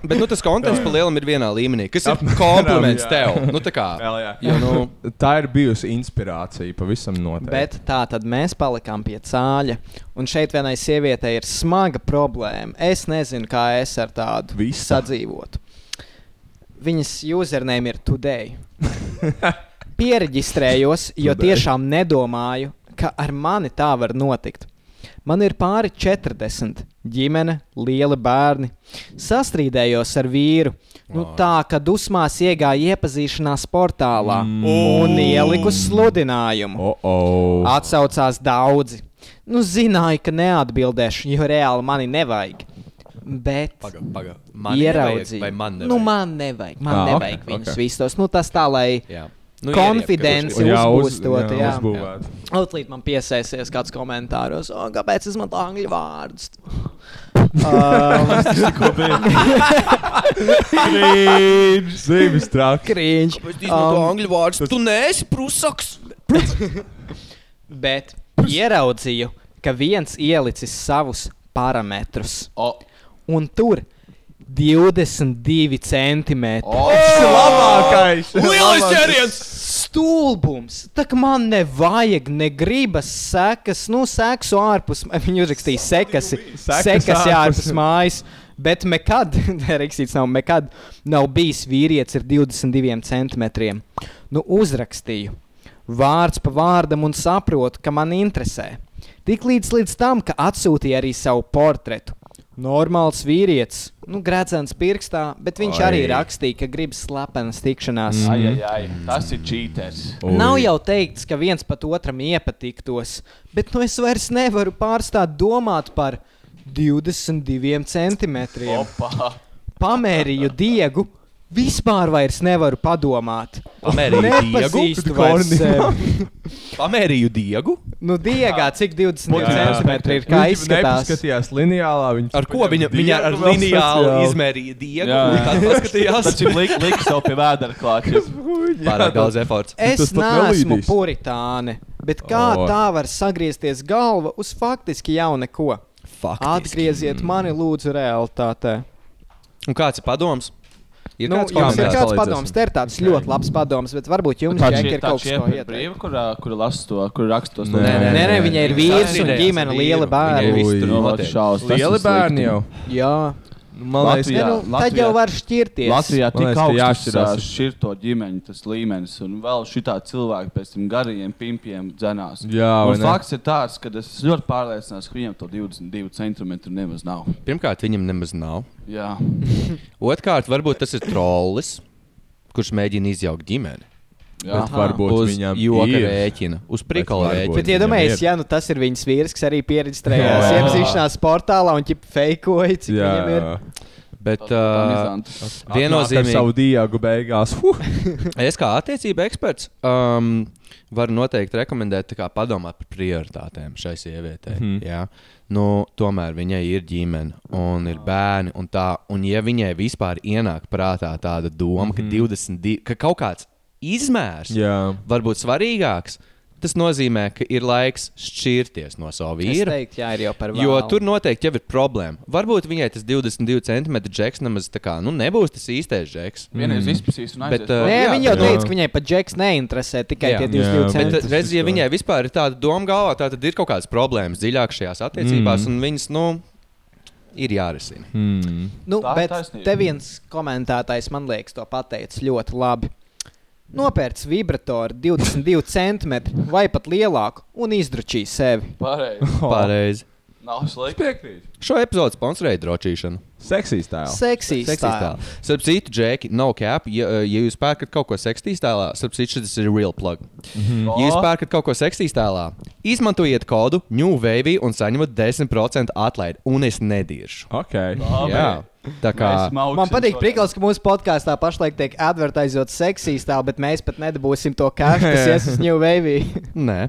Bet nu, tas kontents pa lielam ir vienā līmenī, kas ir kompliments tev. Nu, tā kā, Vēl, jā. jo, nu, Tā ir bijusi inspirācija pavisam noteikti. Bet tā tad mēs palikām pie cāļa. Un šeit vienai sievietei ir smaga problēma. Es nezinu, kā es ar tādu Vista. sadzīvotu. Viņas username ir today. Pieregistrējos, jo Today. tiešām nedomāju, ka ar mani tā var notikt. Man ir pāri 40, ģimene, lieli bērni. Sastrīdējos ar vīru. Nu, tā kā dusmās iegāja iepazīšanās portālā mm. un ieliku sludinājumu. Oh, oh. Atsaucās daudzi. Nu, zināju, ka neatbildēšu, jo reāli mani nevajag. Bet paga, paga. Man ieraudzīju, Vai man Nu, nevajag? man nevajag. Man Ah, ah, ok, nevajag okay, viņus ok. okay. visus. Nu, tas tā, lai Jā. Nu, konfidenci ieriep, Jā, jā, Jā, uzbūvēt. Otrīt man piesaisties kāds komentāros, o, kāpēc es man angļu vārdus. um, Zīmes traki. Kāpēc tu izmanto Um, angļu vārdus? Tu neesi prusaks! Bet ieraudzīju, ka viens ielicis savus parametrus. O. Un tur 22 centimetri. Tas ir labākais! Lielis ķēriens! Stulbums! Tā kā man nevajag, negribas sekas, nu, seksu ārpus. Viņi uzrakstīja sekas, Sekas sekas ārpus. mājas. Bet nekad, Riksīts nav, nekad nav bijis vīrietis ar 22 centimetriem. Nu, uzrakstīju vārds pa vārdam un saprotu, ka man interesē. Tik līdz, līdz tam, ka atsūtīja arī savu portretu. Normāls vīrietis, nu, gradzens pirkstā, bet viņš Oi. arī rakstīja, ka grib slepenas tikšanās. Mm. Ai, ai, ai. Tas ir cheaters. Nav jau teikts, ka viens pat otram iepatiktos, bet nu es vairs nevaru pārstāt domāt par 22 centimetriem. Opa. Pamērīju diegu, vispār vairs nevaru padomāt. Pamērīju diegu? vairs. Pamērīju diegu. Nu, diegā, cik 22 Jā. centimetri ir, kā izskatās. Nepaskatījās lineālā. Viņš Ar ko viņa, viņa ar speciāli. izmērīja diegu? Jā. un Tad paskatījās. Tas ir liks lik sev pie vēdera klāča. Pārāk daudz eforts. Es neesmu puritāne, bet kā O. tā var sagriezties galva uz faktiski jau neko? Atgrieziet mani, lūdzu, realitātē. Un kāds ir padoms? Ir Nu, kāds ir kāds padoms, te ir tāds ļoti labs padoms, bet varbūt jums Tā ir kaut kas, ko ieteikt. brīva, kur, kur lasa to, kur raksta tos. Nē, Nē, nē, viņai ir vīrs un ģimene, liela bērna. Lieli bērni jau. Jā, Man liekas, Latvijā- nu, tad Latvijā- jau var šķirties. Latvijā tik augsts jāšķirās. šķirto ģimeņu tas līmenis, un vēl šitā cilvēki pēc tam garajiem pimpiem dzenās. Jā, un ne? fakts ir tāds, ka es ļoti pārliecināts, ka viņam to 22 centimetru nemaz nav. Pirmkārt, viņam nemaz nav. Jā. Otrkārt, varbūt tas ir trollis, kurš mēģina izjaukt ģimeni. Bet Aha. varbūt Uz viņam ir. rēķina, uz prikala rēķina. Bet iedomājieties, ja nu tas ir viņas vīrs, kas arī pieredzējās Jā. iepazīšanās portālā un ķip fejkoja, cik Jā, viņam ir. jā. Bet Uh, Viennozīmīgi. savu diegu beigās. Huh. es kā attiecība eksperts um, varu noteikti rekomendēt tā kā padomāt par prioritātēm šai sievietei. Mm Mhm. Jā. nu, tomēr viņai ir ģimene un ir bērni. Un tā, un ja viņai vispār ienāk prātā tāda doma, mm ka, 22, ka kaut kāds izmērs Jā. var būt svarīgāks, tas nozīmē, ka ir laiks šķirties no sava Es vīra. teiktu, jā, ir jau par Jo vēlu. tur noteikti jau ir problēma. Varbūt viņai tas 22 centimetru džeks nemaz tā kā nu, nebūs tas īstais džeks. Vienreiz izpasīs un Bet, aizies. uh, Nē, jā, viņi jau teica, ka viņai pat džeks neinteresē tikai Jā. tie Jā, 22 bet, Bet, centi. Tas redziet, ja viņai vispār ir tāda doma galvā, tā tad ir kaut kādas problēmas dziļāk šajās attiecībās, mm. Mm. un viņas, nu, ir jārisina. Hmm. Nu, Tā ir bet taisnība. te viens komentētājs man liekas, to pateicis ļoti labi. Nopērts vibratoru 22 centimetru vai pat lielāku un izdručīja sevi. Pareizi. Pareizi. Nav slikti. Piekrīt. Šo epizodu sponsorēja drošīšana. Seksīs tēls. Seksīs Seksistēlā. Starp citu, Džeki, nav cap. Ja, uh, ja jūs pērkat kaut ko seksistēlā, starp citu, šis ir real plug. Mhm. Ja jūs pērkat kaut ko seksistēlā, izmantojiet kodu NewWavy un saņemat 10% atlaidi, un es nediršu. Ok. Jā. Tā kā Man patīk prikals, ka mūsu podkāstā pašlaik tiek advertizēts seksīs tā, bet mēs pat nedabūsim to cash, kas ies uz New Wave. nē.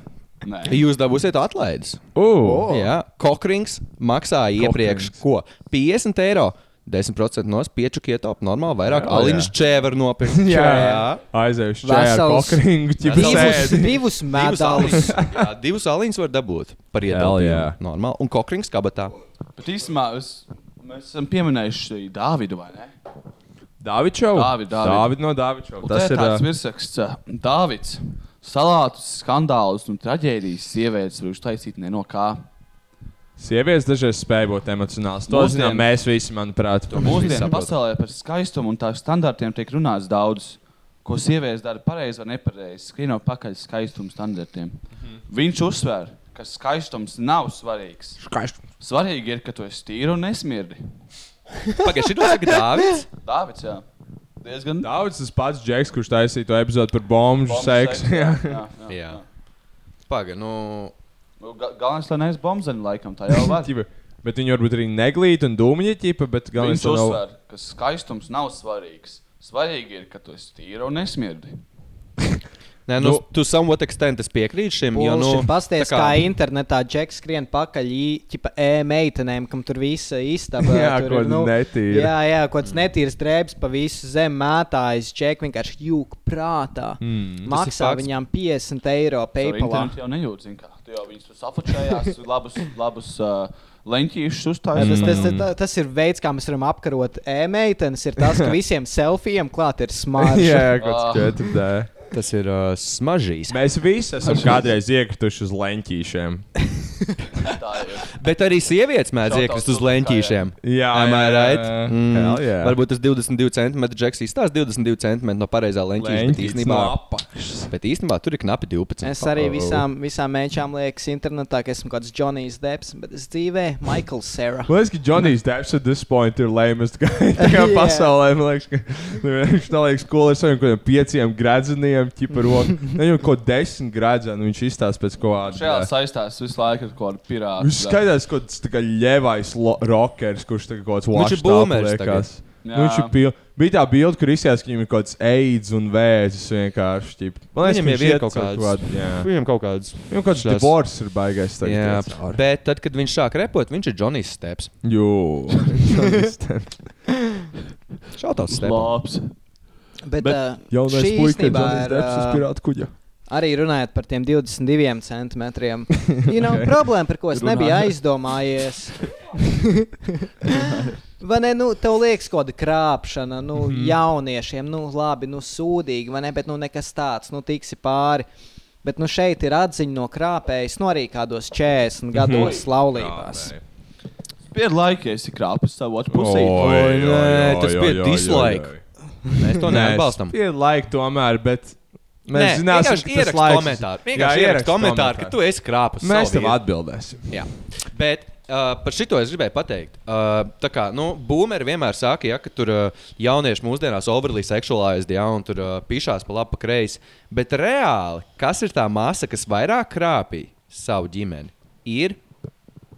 Nē. Jūs dabūsiet atlaides. Uh, Jā, Kokrings maksāja iepriekš ko? 50 eiro. 10% no pieču kietop, normāli, vairāk Jā, aliņas čēver nopirkt. jā, jā. aizējuši Vesels- kokringu, ķipa Divus, divus aliņus, jā, divus aliņus var dabūt par yeah. Normāli. Un Kokrings kabatā. Bet īstenībā es, mēs esam pieminējuši Dāvidu, vai ne? Dāvids Šau. Dāvid, Dāvid. Dāvid no. Un Tas ir. tāds virsraksts, Dāvids. Salātus, skandālus un traģēdijas sievietes var uztaisīt ne no kā. Sievietes dažreiz spēj būt emocionāls. To Mūsdien- zinām mēs visi, manuprāt. Mūsdienu pasaulē par skaistumu un tā standartiem tiek runāts daudz. Ko sievietes dara pareizi vai nepareizi, skrienot pakaļ skaistuma standartiem. Viņš uzsver, ka skaistums nav svarīgs. Skaistums. Svarīgi ir, ka tu esi tīra un nesmirdi. Pagaidiet, šī saka Dāvids. Dāvids, jā. Diezgan Daudz tas pats Džeks, kurš taisīja to epizodu par bombu seksu. jā, jā, jā, Jā. jā. Pagaid, nu. Nu, ga- Galvenais, lai neesi bombzeni, laikam, tā jau var. Bet viņi varbūt arī neglīt un dūmiņa ķipa, bet galvenais Viņš nav. uzsver, ka skaistums nav svarīgs. Svarīgi ir, ka tu esi tīra un nesmirdi. Nē, nu, Nu, tu somewhat extent es piekrītu šim. Jo, nu, Pasties, kā... kā internetā džeks skrien pakaļ īņķa e-meitenēm, kam tur visa istaba. Jā, tur ir, nu, netīra. Jā, jā, kaut kāds netīrs drēbes pa visu zem mētājas. Džek vienkārši jūg prātā. Mm. Maksā viņam 50 eiro PayPal. internetu jau nejūt, zin kā. Tu jau viņus tur safočējās, labus, labus uh, leņķīšus Jā, uztaisījis. Tas, tas, tas, tas ir veids, kā mēs varam apkarot e-meitenes. Ir tas, ka visiem selfijiem klāt ir smarža. Jā, kaut Ah. kas četrdē. Tas ir uh, smažīs. Mēs visi esam kādreiz iekrituši uz leņķīšiem. Bet arī sievietes mēdz iekrist uz leņķīšiem. Jā, Am I jā, right? jā. Mm. Hell yeah. Varbūt tas 22 centimetru džeks izstāsta 22 centimetru no pareizā leņķīša. Bet īstenībā, no bet īstenībā tur ir knapi 12. Es arī visām, visām mēģinām liekas internetā, ka esmu kāds Džonijs Deps, bet es dzīvē Maikls Sera. Man liekas, ka Džonijs Deps at this point ir lamest guy. Tā kā Jā. pasaulē, man liekas, ka viņš tā liekas, ko ar saviem kaut kādiem gradzeniem, ķipa roku. Viņam kaut ko desmit gradzenu, viņš izstāsta pēc kaut Šajā kāda. saistās visu laiku ar kaut kādu pirātu. Viņš skaidrs, ka tas ir ļevais lo- rockers, kurš tagad kaut kāds Viņš ir washed up liekas. Jā. Nu, viņš ir pil... Bija tā bilde, kur izskatās, ka viņam ir kaut kāds aids un vēzis vienkārši. Ķip. Man liekas, Viņam jau ir kaut kāds- jā. Viņam kaut kāds. Viņam kaut kāds šās- divorce ir baigais. tagad Jā, cauri. bet tad, kad viņš sāk repot, viņš ir Džonijs Steps. Jū. Šautauts Steps. Labs. Bet, Bet uh, Jaunais šī puika, ir, Deps uz pirāta kuģa. arī runājot par tiem 22 centimetriem. You know, problēma, par ko es nebiju aizdomājies. Vai ne, nu, tev liekas, kaut kāda krāpšana, nu, mm -hmm. jauniešiem, nu, labi, nu, sūdīgi, vai ne, bet, nu, nekas tāds, nu, tiksi pāri. Bet, nu, šeit ir atziņa no krāpējas, nu, arī kādos 40 gados laulībās. Pied laiki, esi krāpis savu nē, tas bija dislike. Mēs to neatbalstam. Ir laika tomēr, bet Nē, mēs zināsim, vienkārši ka tas ierakst laiks- komentāru. Jā, Vienkārši ierakst ierakst komentāru, ka tu esi krāpis. Mēs tev atbildēsim. Jā. Bet uh, par šito es gribēju pateikt. Uh, tā kā nu, boomeri vienmēr saka, ja, ka tur uh, jaunieši mūsdienās overly seksualized, ja, un tur uh, pišās pa labi, pa kreisi. Bet reāli, kas ir tā masa, kas vairāk krāpīja savu ģimeni? Ir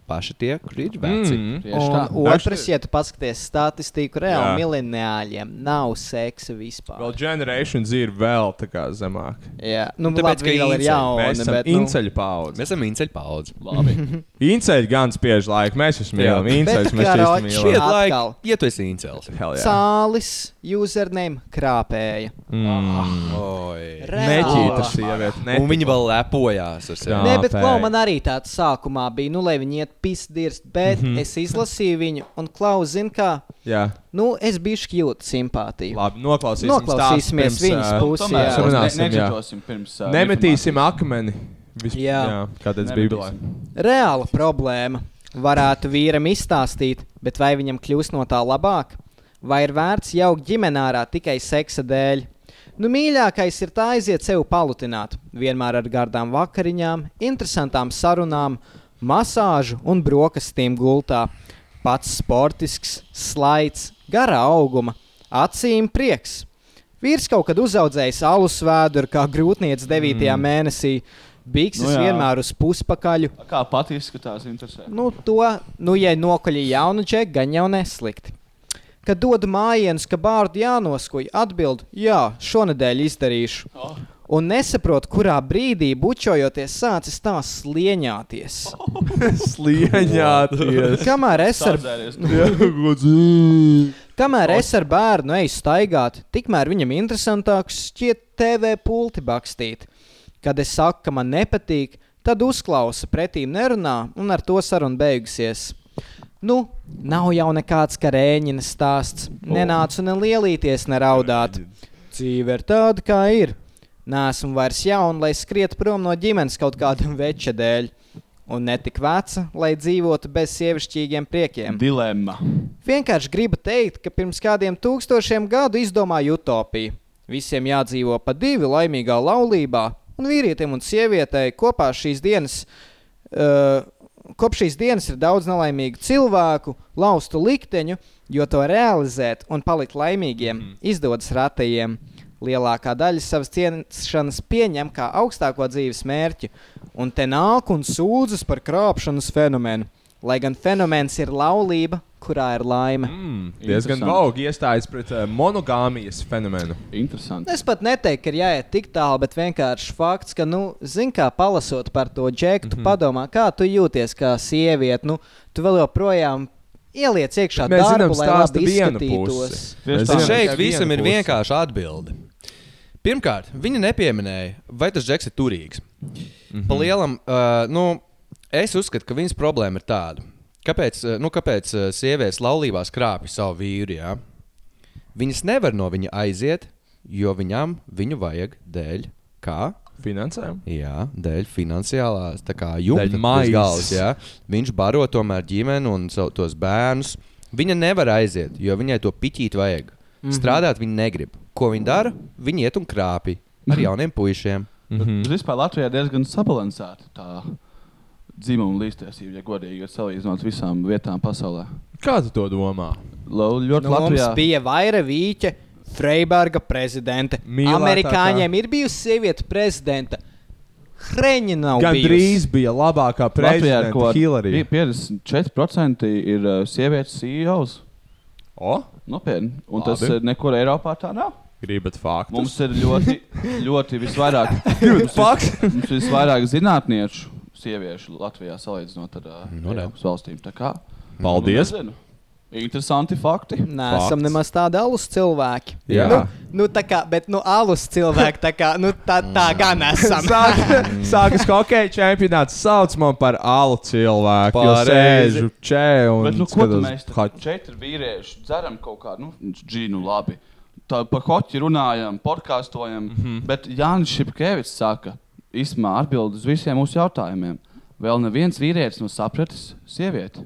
paši tie, kuri ir veci. Mm. Un otrs, ja tu paskaties statistiku, reāli mileniāļiem nav seksa vispār. Vēl Generation Z ir vēl tā kā zemāk. Jā, nu, Tāpēc, tāpēc, ka viņi ir jauni. Mēs esam nu, inceļu paudze. Mēs esam inceļu paudze. Labi. Inceļi gan spiež laiku, mēs esam mīlam. Inceļus Bet mēs īsti Šķiet, mīlam. laika, Atkal. ja tu esi yeah. Cālis, username, krāpēja. Mm. Oi. Neķīta sieviete. Un viņi vēl lepojās ar sevi. Jā. Nē, bet klau, man arī tāds sākumā bija, nu, lai viņi iet pisdirst, bet mm. -hmm. es izlasīju viņu, un klau, zin kā, Jā, nu, es biju šķilt simpātiju. labi, noklausīsimies. Noklausīsimies pirms, viņas pusi, Tomēr jā. ne- Runāsim, jā. neģetosim pirms. ā, Nemetīsim informācijas. akmeni. Vis, Jā. jā kā teica Nemetīsim. Bībelē. Reāla problēma. Varētu vīram izstāstīt, bet vai viņam kļūst no tā labāk? Vai ir vērts jaukt ģimenē ārā tikai seksa dēļ? Nu, mīļākais ir tā aiziet sev palutināt. Vienmēr ar gardām vakariņām, interesantām sarunām, masāžu un brokastīm gultā. Pats sportisks, slaids, garā auguma, acīm prieks. Vīrs kaut kad uzaudzējis alus vēduru kā grūtniecības 9. Mm. mēnesī. Bikses Nu jā. vienmēr uz puspakaļu. Kā pati izskatās, interesē. Nu, to, nu, ja nokaļi jaunu džeku, gan jau neslikti. Kad dodu mājienus, ka bārdu jānoskuj, atbild, jā, šonadēļ izdarīšu. Un nesaprotu, kurā brīdī bučojoties sācis tā slieņāties. Slieņāties. Kamēr es ar, Sadzēries. kamēr es ar bērnu eju staigāt, tikmēr viņam interesantāks šķiet TV pulti bakstīt. Kad es saku, ka man nepatīk, tad uzklausa pretīm nerunā, un ar to saruna beigusies. Nu, nav jau nekāds karēņina stāsts. Nenācu ne lielīties, ne raudāt. Dzīve ir tāda, kā ir. Nesmu vairs jauna, lai skrietu prom no ģimenes kaut kāda veča dēļ. Un ne tik veca, lai dzīvotu bez sievišķīgiem priekiem. Dilemma. Vienkārši gribu teikt, ka pirms kādiem tūkstošiem gadu izdomāju utopiju. Visiem jādzīvo pa divi laimīgā laulībā, un vīrietim un sievietei kopā šīs dienas. Uh, Kopš šīs dienas ir daudz nelaimīgu cilvēku, laustu likteņu, jo to realizēt un palikt laimīgiem mm. izdodas ratajiem. Lielākā daļa savas ciešanas pieņem kā augstāko dzīves mērķi, un te nāk un sūdzas par krāpšanas fenomenu. Lai gan fenomens ir laulība, kurā ir laime. Mm, diezgan vaugi iestājas pret uh, monogāmijas fenomenu. Interesanti. Es pat neteiktu, ka ir jāiet tik tālu, bet vienkārši fakts, ka, nu, zini, kā palasot par to džeku, tu mm -hmm. padomā, kā tu jūties kā sieviete. Nu, tu vēl joprojām ieliec iekšā Mēs zinām darbu, lai stāsta labi vienu izskatītos. Mēs zinām Šeit visam ir vienkārši atbilde. Pirmkārt, viņa nepieminēja, vai tas džeks ir turīgs. Mm Mhm. -hmm. Pa lielam, uh, nu, es uzskatu, ka viņas problēma ir tāda. Kāpēc, uh, nu, kāpēc uh, sievietes laulībās krāpj savu vīru? Jā? Viņas nevar no viņa aiziet, jo viņam viņu vajag dēļ. Kā? Finansējumu. Jā, dēļ finansiālās tā kā jumta galvas. Jā. Viņš baro tomēr ģimeni un savu- tos bērnus. Viņa nevar aiziet, jo viņai to piķīt vajag. Mm -hmm. Strādāt viņa negrib. Ko viņa dara? Viņa iet un krāpj ar jauniem puišiem. Mm -hmm. Bet vispār Latvijā diezgan sabalansēta tā dzimuma līdztiesība, ja godīgi ja salīdzinot visām vietām pasaulē. Kā tu to domā? Lau- Ļoti Nu, mums Latvijā. bija Vaira Vīķa, Freiberga prezidente. Mīlētākā. Amerikāņiem ir bijusi sieviete prezidenta. Hreņa nav Gan bijusi. drīz bija labākā Latvijā ir prezidenta ko Hillary. 54% ir uh, sievietes CEOs. O, Nopietni. Un tas Labi. uh, nekur Eiropā tā nav. gribat faktus? Mums ir ļoti, ļoti visvairāk, mums ir, mums ir visvairāk zinātnieku sieviešu Latvijā salīdzinot ar uh, Nu. Eiropas valstīm. Tā kā, Paldies. nu, nezinu. Interesanti fakti. Nē, esam nemaz tādi alus cilvēki. Jā. Nu, nu, tā kā, bet, nu, alus cilvēki, tā kā, nu, tā, tā gan esam. Sāk- Sākas hokeja čempionāts. Sauc man par alu cilvēku. Sēžu če un Bet, nu, ko mēs tam četri vīrieši dzeram kaut kādu nu, džinu labi? Tā par hoķi runājam, podkāstojam. Mm. -hmm. Bet Jānis Šepkevičs saka, īstenībā atbild uz visiem mūsu jautājumiem. Vēl neviens vīrietis nav sapratis sievieti.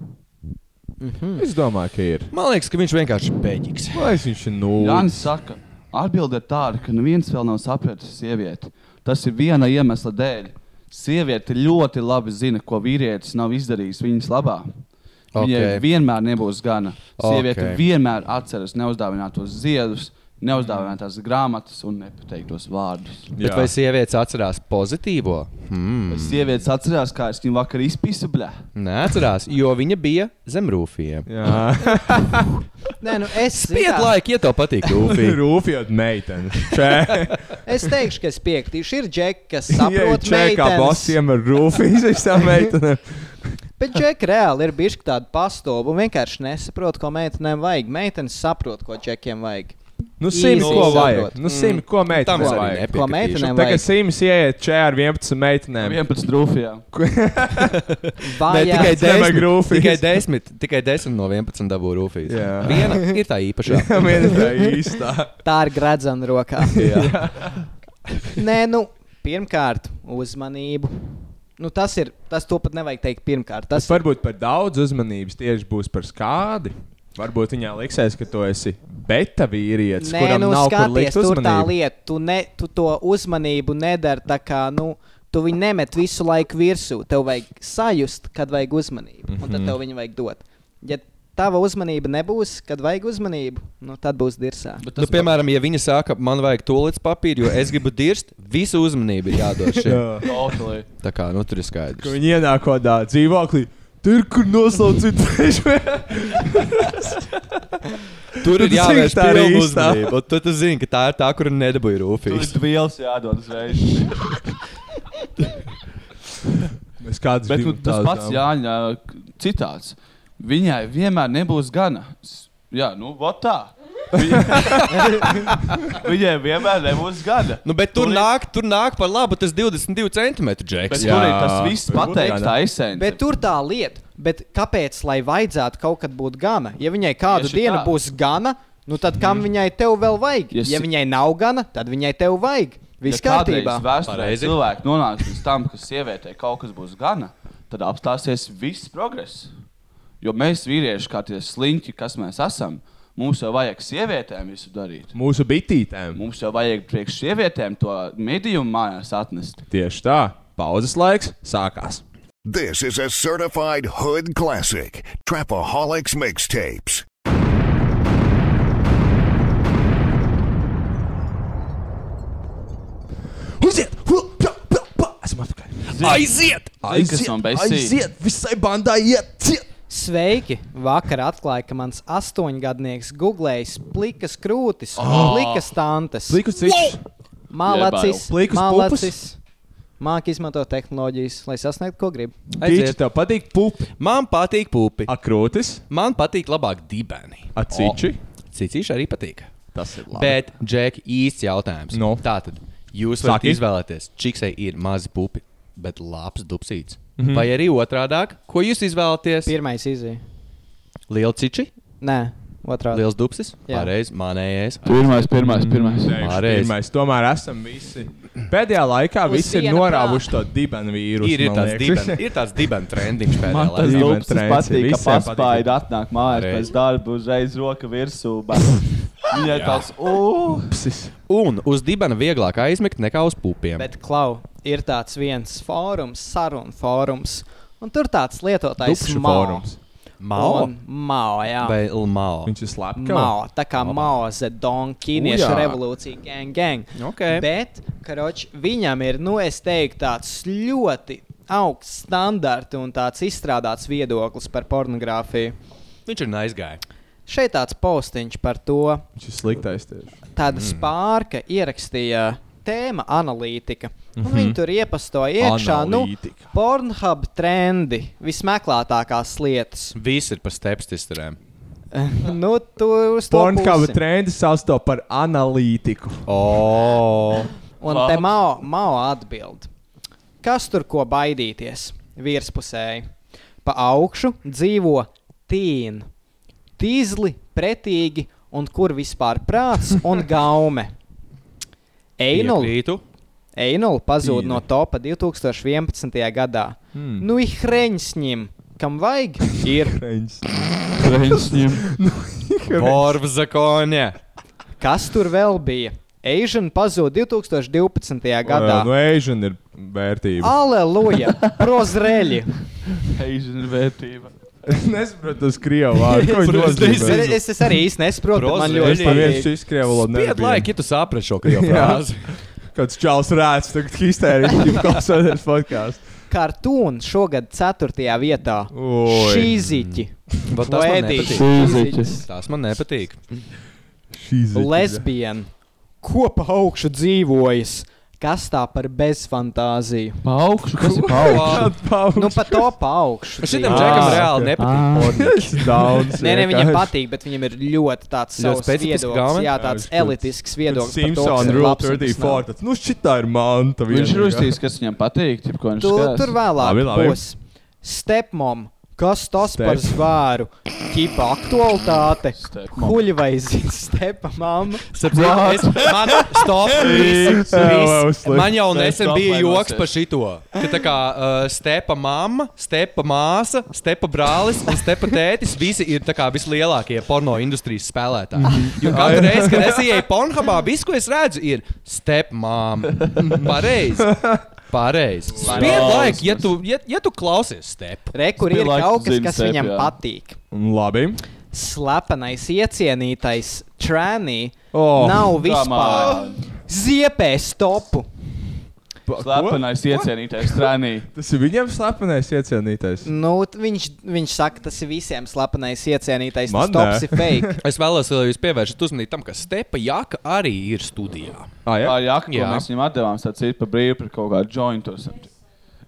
Es domāju, ka ir. Man liekas, ka viņš vienkārši ir beigts. Vai viņš ir nulle? Jānis saka, atbilde ir tāda, ka neviens vēl nav sapratis sievieti. Tas ir viena iemesla dēļ. Sieviete ļoti labi zina, ko vīrietis nav izdarījis viņas labā. Viņai Ok. vienmēr nebūs gana. Sieviete Ok. vienmēr atceras neuzdāvinātos ziedus, neuzdāvinātās grāmatas un nepateiktos vārdus. Bet vai sievietes atcerās pozitīvo? Hmm. Sievietes atcerās, kā es viņu vakar izpisu. Blē. Neatcerās, jo viņa bija zem rūfiem. Jā, Nē, nu, es, kā, laika, ja tev patīk rūfīgi. rūpīgi meitene. Če, es teikšu, ka es piekritīšu. Ir džeki, kas saprot, če kā bosiem ar rūpīgi visām meitenēm. bet džeki reāli ir bijuši tādi pastobi un vienkārši nesaprot, ko meitenēm vajag. Meitenes saprot, ko džekiem vajag. Nu, simi, Īsi ko vajag? Nu, simi, ko Tam meitenēm vajag? Ko meitenēm Tagad vajag? simis ieiet če ar 11 meitenēm. 11 rūfijā. Ne, Vajag. tikai, nevajag desmit, rūfīgas. tikai, desmit, tikai 10 no 11 dabū rūfīgi. Jā. Viena ir tā īpašā. Jā, viena tā īstā. Tā ir gradzena rokā. Nē, nu, pirmkārt, uzmanību. Nu, tas ir, tas to pat nevajag teikt pirmkārt. Tas Tas varbūt par daudz uzmanības tieši būs par skādi. Varbūt viņai liksies, ka tu esi beta vīrietis, Nē, kuram nu, nav kur skaties, likt tur tā lieta. Tu, ne, tu to uzmanību nedari tā kā, nu, tu viņu nemet visu laiku virsū. Tev vajag sajust, kad vajag uzmanību, un tad Mhm. tev viņu vajag dot. Ja tava uzmanība nebūs, kad vajag uzmanību, nu, tad būs dirsā. Nu, piemēram, ja viņa saka, man vajag tūlīt papīru, jo es gribu dirst, visu uzmanību ir jādod šim. Tā kā nu, tur ir Ka skaidrs. viņi ienāk kaut kādā dzīvoklī. Tur, kur nosaucīt Tur ir jāvērš tā īstā. uzmanība. un Tu, zini, ka tā ir tā, kur nedabūja Tur rūpīgi. ir vielas jādod uzreiz. Mēs kādus Bet nu, tas pats. Jāņa citāts. Viņai vienmēr nebūs gana. Jā, nu, vot tā. Viņai vienmēr nebūs gana. Nu, bet tur Tur nāk, tur nāk par labu tas 22 centimetru džeks. tur ir tas viss pateikts, esence. Bet tur tā lieta, bet kāpēc, lai vajadzētu kaut kad būt gana? Ja viņai kādu Tieši dienu tā. būs gana, nu tad kam viņai tev vēl vajag? Ja Ja viņai nav gana, tad viņai tev vajag. Viss kārtībā. Vēsturē cilvēki nonāks līdz tam, ka sievietei kaut kas būs gana, tad apstāsies viss progress. Jo mēs, vīrieši, kā tie sliņķi, kas mēs esam, mums jau vajag sievietēm visu darīt. Mūsu bitītēm. Mums jau vajag priekš sievietēm to medījumu mājās atnest. Tieši tā. Pauzes laiks sākās. This is a certified hood classic. Trapaholics mixtapes. Uziet! Esam atpakaļ. Aiziet! Man besī? Aiziet! Visai bandai iet! Ciet! Sveiki! Vakar atklāja, ka mans astoņgadnieks googlējis plikas krūtis, oh. plikas tantes, Plikus cišs. malacis, Plikas malacis. Māk izmantot tehnoloģijas, lai sasniegtu, ko grib. Aiziet. tev patīk pupi. Man patīk pupi. Akrūtis. Man patīk labāk dibeni. Aciči. Cicīši arī patīk. Tas ir labi. Bet, Džek, īsts jautājums. Nu? Tātad, jūs varat Saki. izvēlēties, čiksai ir mazi pupi, bet labs dupsīts. Mm. -hmm. Vai arī otrādi, ko jūs izvēlaties? Pirmais izēja. Liela ciči, Nē, otrādi. liels dupsis, Jā. pareizi, manējais. Pirmais, pirmais, pirmais. Pareizi. Pirmais, tomēr esam visi. Pēdējā laikā Uz visi ir viena norāvuši to dibenu vīrusu. Ir, ir tāds dibens, ir tāds dibens trendiņš pēdējā tas laikā. Trends ir patīk, ka patīk. atnāk mājās Pareizi. pēc darba uzreiz roka virsū. Viņai tāds, uh, Psis. Un uz dibena vieglāk aizmigt nekā uz pupiem. Bet, Klau, ir tāds viens fórums, sarunu fórums, un tur tāds lietotājs Dupšu Mao. Mao jā. vai Mao? Viņš ir slepkavs. Mao, tā kā Mao Zedong, ķīniešu Ujā. revolūcija, gang, gang. Okay. Bet, karoč, viņam ir, nu, es teiktu, tāds ļoti augsts standarts un tāds izstrādāts viedoklis par pornogrāfiju. Viņš ir aizgājis. Šeit tāds postiņš par to, Viņš ir sliktais tieši. tāda mm. spārka ierakstīja tēma analītika. Un Mhm. Viņi tur iepastoja iekšā, nu, pornhub trendi, vismeklētākās lietas. Viss ir pa stepstisterēm. nu, tu uz pusi. trendi sauc to par analītiku. Oh. Un te Mao, Mao atbild. Kas tur ko baidīties? Virspusēji. Pa augšu dzīvo tīni, tīzli, pretīgi un kur vispār prāts un gaume. Einul, Piekrītu. Einul pazūd Tīri. no topa 2011. gadā. Hmm. Nu, ir hreņsņim, kam vajag, ir. Vorvzakoņa. Kas tur vēl bija? Asian pazūd 2012. gadā. Nu, Asian ir vērtība. Aleluja! Prozreļi! Asian vērtība. Nesaprotu tos krievu vārdus. Ko viņi Es, nozīmē? es, es arī īsti nesaprotu, bet man ļoti Es patīk. šis krievu valodu Pied nebija. laika, ja tu saprati šo krievu frāzi. Kāds čāls rāds, tagad histēriski klausoties podkāstu. Kartūns šogad 4. vietā. Oi. Šī ziķi. Bet tas man Edīts. nepatīk. Šīziķis. Tas man nepatīk. Šīs Lesbiena. Ko pa augšu dzīvojas? Kas tā par bezfantāziju? Pa augšu, kas ir pa augšu? Nu, pa to pa augšu. Šitam džekam reāli nepatīk. Daudz. Nē, nē, viņam patīk, bet viņam ir ļoti tāds Ļoti savs specifisks? Jā, tāds elitisks viedoklis. par to, kas Simpsons ir Rule labs un kas nav. 34. Tāds, nu, šitā ir manta. Viņš ir uzstījis, kas viņam patīk. Tur vēlāk būs stepmom. Kas tas Step. par zvēru? Ķipa aktualitāte. Kuļi vai stepa mamma? Sapratu, es, man, stop, viss, viss. man jau Step, nesen bija joks par šito. Ka tā kā uh, stepa mamma, stepa māsa, stepa brālis un stepa tētis visi ir tā kā vislielākie porno industrijas spēlētāji. Jo katru reizi, kad es ieeju pornhubā, viss, ko es redzu, ir stepa mamma. Pareizi. Pareizi. Laiku, ja tu, ja, ja tu klausies stepu. Re, kur bija ir laiks, kaut kas, zini, kas step, viņam jā. patīk. Labi. Slepenais, iecienītais tranī Oh, nav vispār. Ziepē stopu. Slepenais iecienītais strānī. Tas ir viņam slepenais iecienītais. Nu, t- viņš, viņš saka, tas ir visiem slepenais iecienītais. Man Tas tops nē. ir fake. Es vēlos, lai jūs pievēršat uzmanību tam, ka Stepa Jaka arī ir studijā. Ah, Jā, jā? jā, ko Jā. mēs viņam atdevām, tas ir par brīvu par kaut kādu jointu.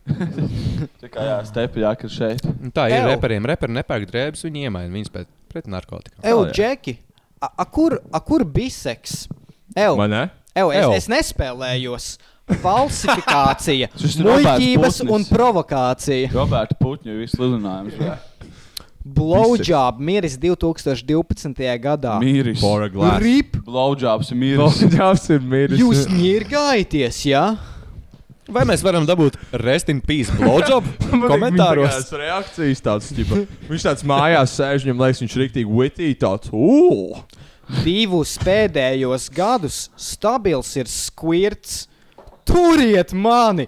Tā kā jā, stepi jā, ka ir šeit. Un Tā ir Ew. reperiem. Reperi nepērk drēbes, viņi iemaina viņas pret, pret narkotikām. Evo. Džeki, a, a, kur, a, kur biseks? Evo, Man ne? Evo, es, Ew. es nespēlējos. Falsifikācija, Šis ir Roberts muļķības Putnis. un provokācija. Roberta Putņa vislidinājums. jā. Blowjob miris 2012. gadā. Mīris. For a glass. Rip, Blowjobs ir mīris. Blowjobs ir miris. jūs ņirgājaties, jā? Vai mēs varam dabūt rest in peace blowjob komentāros? Tas reakcijas tāds, ķipa. Viņš tāds mājās sēž, viņam liekas, viņš ir rīktīgi witty, tāds, ū! Divus pēdējos gadus stabils ir squirts. Turiet mani!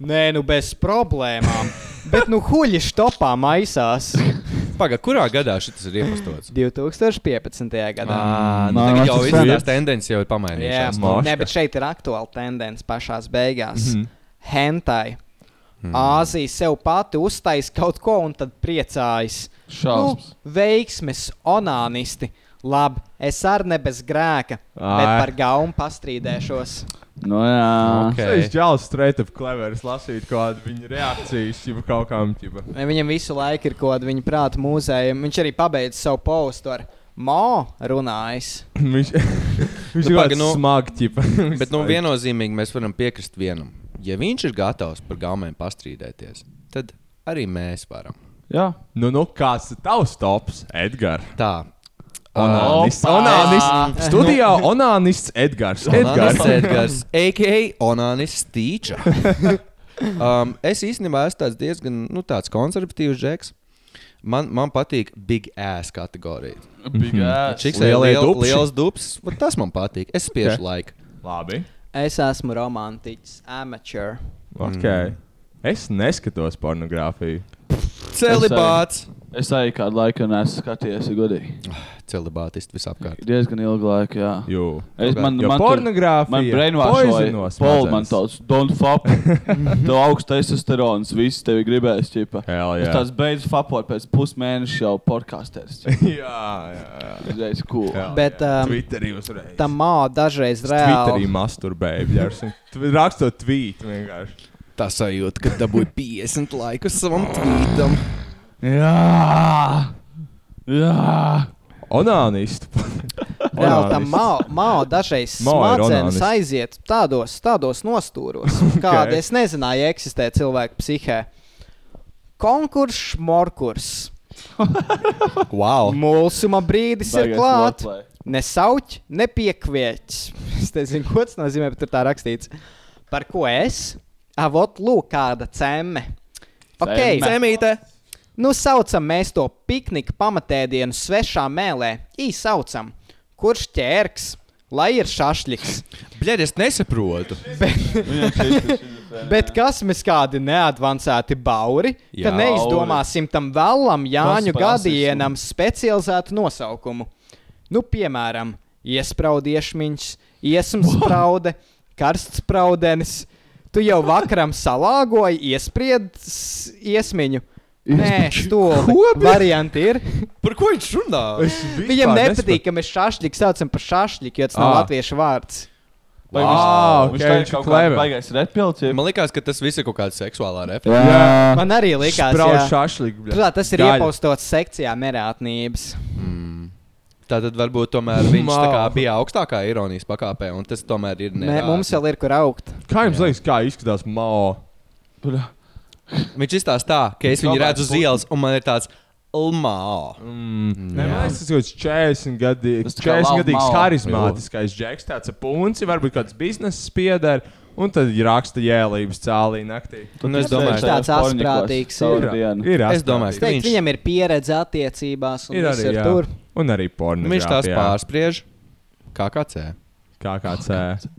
Nē, nu bez problēmām. Bet nu huļi stopā maisās. Pagaid, kurā gadā šis ir iepastots? 2015. gadā. Ah, nu, Nā, tagad jau tās tendences jau ir Jā, pamainījušās. moška. nē, bet šeit ir aktuāla tendence pašā beigās. Mhm. Hentai. Āzija sev pati uztaisīja kaut ko un tad priecājas. Nu, Šausmas. veiksmes, onānisti. Labi, es arī ne bez grēka, bet Ai. par gaumu pastrīdēšos. Nu, jā. Ok. Es ģēlos straight up cleveris lasīt kādu viņa reakcijas, ķipa kaut kam, ķipa. Viņam visu laiku ir kaut kāda viņa prāta mūzēja. Viņš arī pabeidza savu postu ar Mo runājis. Viņš viņš Nu, ir nu, smagi. Bet nu, viennozīmīgi mēs varam piekrist vienam. Ja viņš ir gatavs par gaumēm pastrīdēties, tad arī mēs varam. jā. Nu, nu, kāds ir tavs tops, Edgars? Tā. Onānists. Onānists. Studijā onānists Edgars. Edgars, Edgars. Edgars, a.k.a. Onānis Stīča. um, es īstenībā esmu tāds diezgan nu, tāds konservatīvs džeks. Man, man patīk big ass kategorija. Big ass. Čiks Lielie ir liel, dupši. liels dubs. Tas man patīk. Es spiežu Ok. okay. laiku. Labi. Es esmu romantiķis, amateur. Okay. Es neskatos pornogrāfiju. Celibāts. Es arī kādu laiku neesmu skatījies, ja godīgi. Celibātisti visapkārt. Diezgan ilgu laiku, jā. Jū. Es, man, Jo man, pornogrāfija man brainwashoja. poizinos Pol, man tāds, don't fap. Tev augsts testosterons, viss tevi gribēs, ķipa. Hell, Es jā. tāds beidzu fapot pēc pusmēneša jau podkāsters. jā, jā, jā. Redzēs, cool. Hell, Bet, um, Twitterī uzreiz. Tā māte dažreiz Twitterī reāli. masturbēja. Rakstot tvīt vienkārši. Tā sajūta, ka dabūja 50 laikus savam tvītam. Jā! Jā! Onānistu. Reāli tam māte dažreiz Mao ir smadzenes onānists. aiziet tādos, tādos nostūros, kāda es nezināju, eksistē cilvēku psihē. Konkurss, morkurs. Wow. Mūlsuma brīdis ir klāts. wordplay. Ne sauķi, ne piekvieķis. Es nezinu, ko tas nozīmē, bet tur tā rakstīts. Par ko es? Avot, lūk, kāda cemme. Ok, Cemme. Zemīte. Nu saucam mēs to piknika pamatēdienu svešā mēlē. Īsaucam, kurš ķērks, lai ir šašļiks. Bļaļ, es nesaprotu. Šizofrēnija. Bet kas mēs kādi neadvancēti bauri, Jā. ka neizdomāsim tam vēlam Jāņu gadienam specializētu nosaukumu? Nu, piemēram, iespraudiešmiņš, iesmas spraude, karsts spraudenis. Tu jau vakaram salāgoji iespriedz iesmiņu. Nē, stūri. Varianti ir. Par ko viņš runā? Viņam nepatīk, ka mēs šašļiku saucam par šašļiku, jo tas nav Ah. latviešu vārds. Vai Wow, viņš- ok, Viņš tā viņš kaut clever. kāds baigais redpilts. Man liekas, ka tas viss ir kaut kāda seksuālā reference. Jā. Man arī likās, jā. bļa. Protams, tas ir Gaļa. iepostots sekcijā nerātnības. Tā tad varbūt tomēr viņš bija augstākā ironijas pakāpē, un tas tomēr ir Nē, nerātni. mums vēl ir kur augt. Kā jums liekas, kā izskatās Mao? Viņš izstāsta tā, ka es viņu redzu uz ielas, un man ir tāds Lmā. Mm. Nē, man liekas, tas ir kaut kāds 40 gadi- Tas tā kā 40 Lau gadīgs harizmātiskais džeks, tāds punci, varbūt kāds biznesa spieders, un tad ir raksta jēlības cēlī naktī. Un es domāju, Viņš tāds asprātīgs savu ir. dienu. Ir Es domāju, ka viņš, viņam ir pieredze attiecībās, un Ir arī, ir jā. tur. Un arī pornogrāfija. viņš tās pārspriež. KKC. Kā kā C.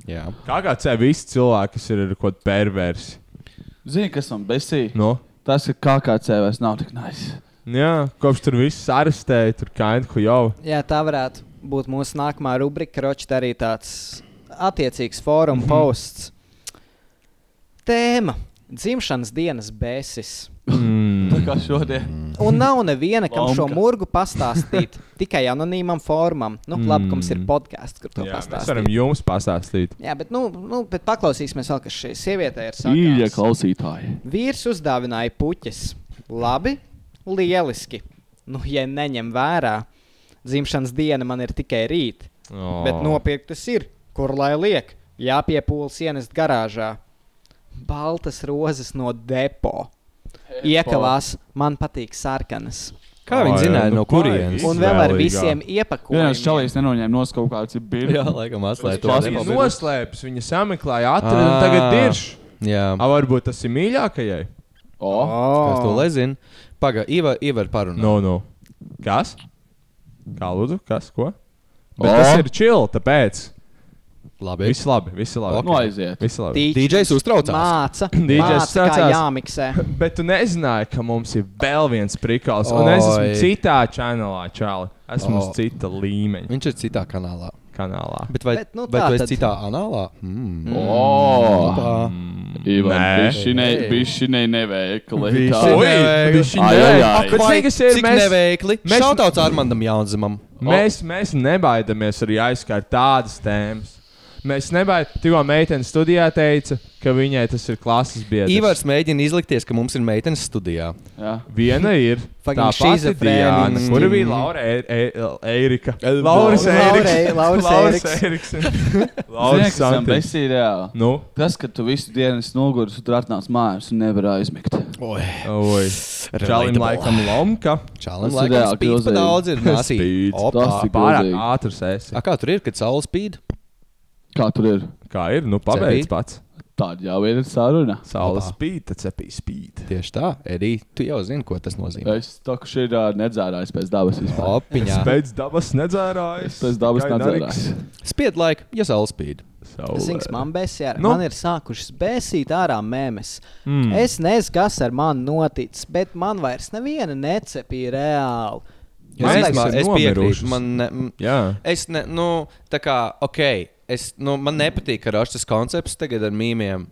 Jā. Kā kā C visi cilvēki, kas ir kaut kādu perversi. Zini, kas man besīja? No? Tas, ka KKC vairs nav tik nice. Jā, kopš tur viss arestēja, tur kaintu jau. Jā, tā varētu būt mūsu nākamā rubrika. Kroķis arī tāds attiecīgs fóruma posts. Tēma - dzimšanas dienas bēsis. Tā kā šodien. Un nav neviena, kam šo Lomka. murgu pastāstīt tikai anonīmam formam. Nu, labi, ka mums ir podkāsts, kur to Jā, mēs pastāstīt. varam jums pastāstīt. Jā, bet, nu, nu, bet paklausīsimies vēl, kas šai sievietei ir Mīļie klausītāji. Vīrs uzdāvināja puķis. Labi, lieliski. Nu, ja neņem vērā, dzimšanas diena man ir tikai rīt. Oh. Bet nopirkt tas ir, kur lai liek, jāpiepūlas ienest garāžā. Baltas rozes no depo. Iekavās, man patīk sarkanas. Kā viņi zināja, nu no kurienes? Un vēl ar visiem iepakojumiem. čalīs nenoņēma no kaut kāds birks. Jā, laikam atslēgt Viņa noslēpjas, viņa sameklēja, atrada un tagad ir. Jā, A, varbūt tas ir mīļākajai? O, kas to lai zina? Pagaid, Iva, Iva ir parunā. No, no. Kas? Kā lūdzu? Kas? Ko? Bet O. tas ir chill, tāpēc. Labi. Viss labi, viss labi. nu aiziet. Viss labi. DJs uztraucās. Māca, DJs māca jāmiksē. Bet tu nezināji, ka mums ir vēl viens prikals. Un es esmu Oi. citā čanelā, čāli. Esmu O. uz cita līmeņa Viņš ir citā kanālā. kanālā. Bet vai, Bet, nu, vai tu esi tad- citā anālā? Mm. O, Tā. Ivan, Nē. bišķinei, bišķinei neveikli. Bišķi Tā. Oi, neveikli. bišķi Ai, ai, neveikli. ai. Bet Vai zini, kas ir? cik Mēs- neveikli? mēs- Šautauts Armandam Jaunzimam. Mēs, mēs nebaidamies arī aizskart tādas tēmas. Mēs nebaidamies. Tikko meitene studijā teica, ka viņai tas ir klases biedrs. Ivars mēģina izlikties, ka mums ir meitenes studijā. Jā. Viena ir Fucking tā šizofrēniņa. Diana, kur bija Laura E- E- Eirika. El- Lauris Laura- Eiriks. Lauris. Zini, Lauris reāli? Nu, Tas, ka tu visu dienu un tur atnāc mājās un nevar aizmigt. Oi. oi. Čalim laikam lomka. Čalim ir laikam spīd pa daudz ir māsī. Spīd. Opa. Tas ir Pārāk ātrs esi. A, kā tur ir, kad saule spīd? Kā tur ir? Kā ir? Nu, pabeidz Cepīt. pats. Tāda jau ir saruna. Saula Opa. spīd, tad cepī spīd. Tieši tā, Edī, tu jau zini, ko tas nozīmē. Es to, ka šī ir ā, nedzērājis pēc dabas vispār. Opiņā. Pēc dabas nedzērājas. Pēc dabas Tikai nedzērājis. Spied laiku, ja saule spīd. Saulē. Zini, man besī ar Nu. nu? man ir sākušas bēsīt ārā mēmes. Mm. Es nezinu, kas ar mani noticis, bet man vairs neviena necepīja reāli. Es, Mēs īstenībā, esam es piekrītu. nomirušas. Man, ne, m- Jā. es ne, nu, tā kā, ok, es, nu, man nepatīk šis koncepts tagad ar mīmiem.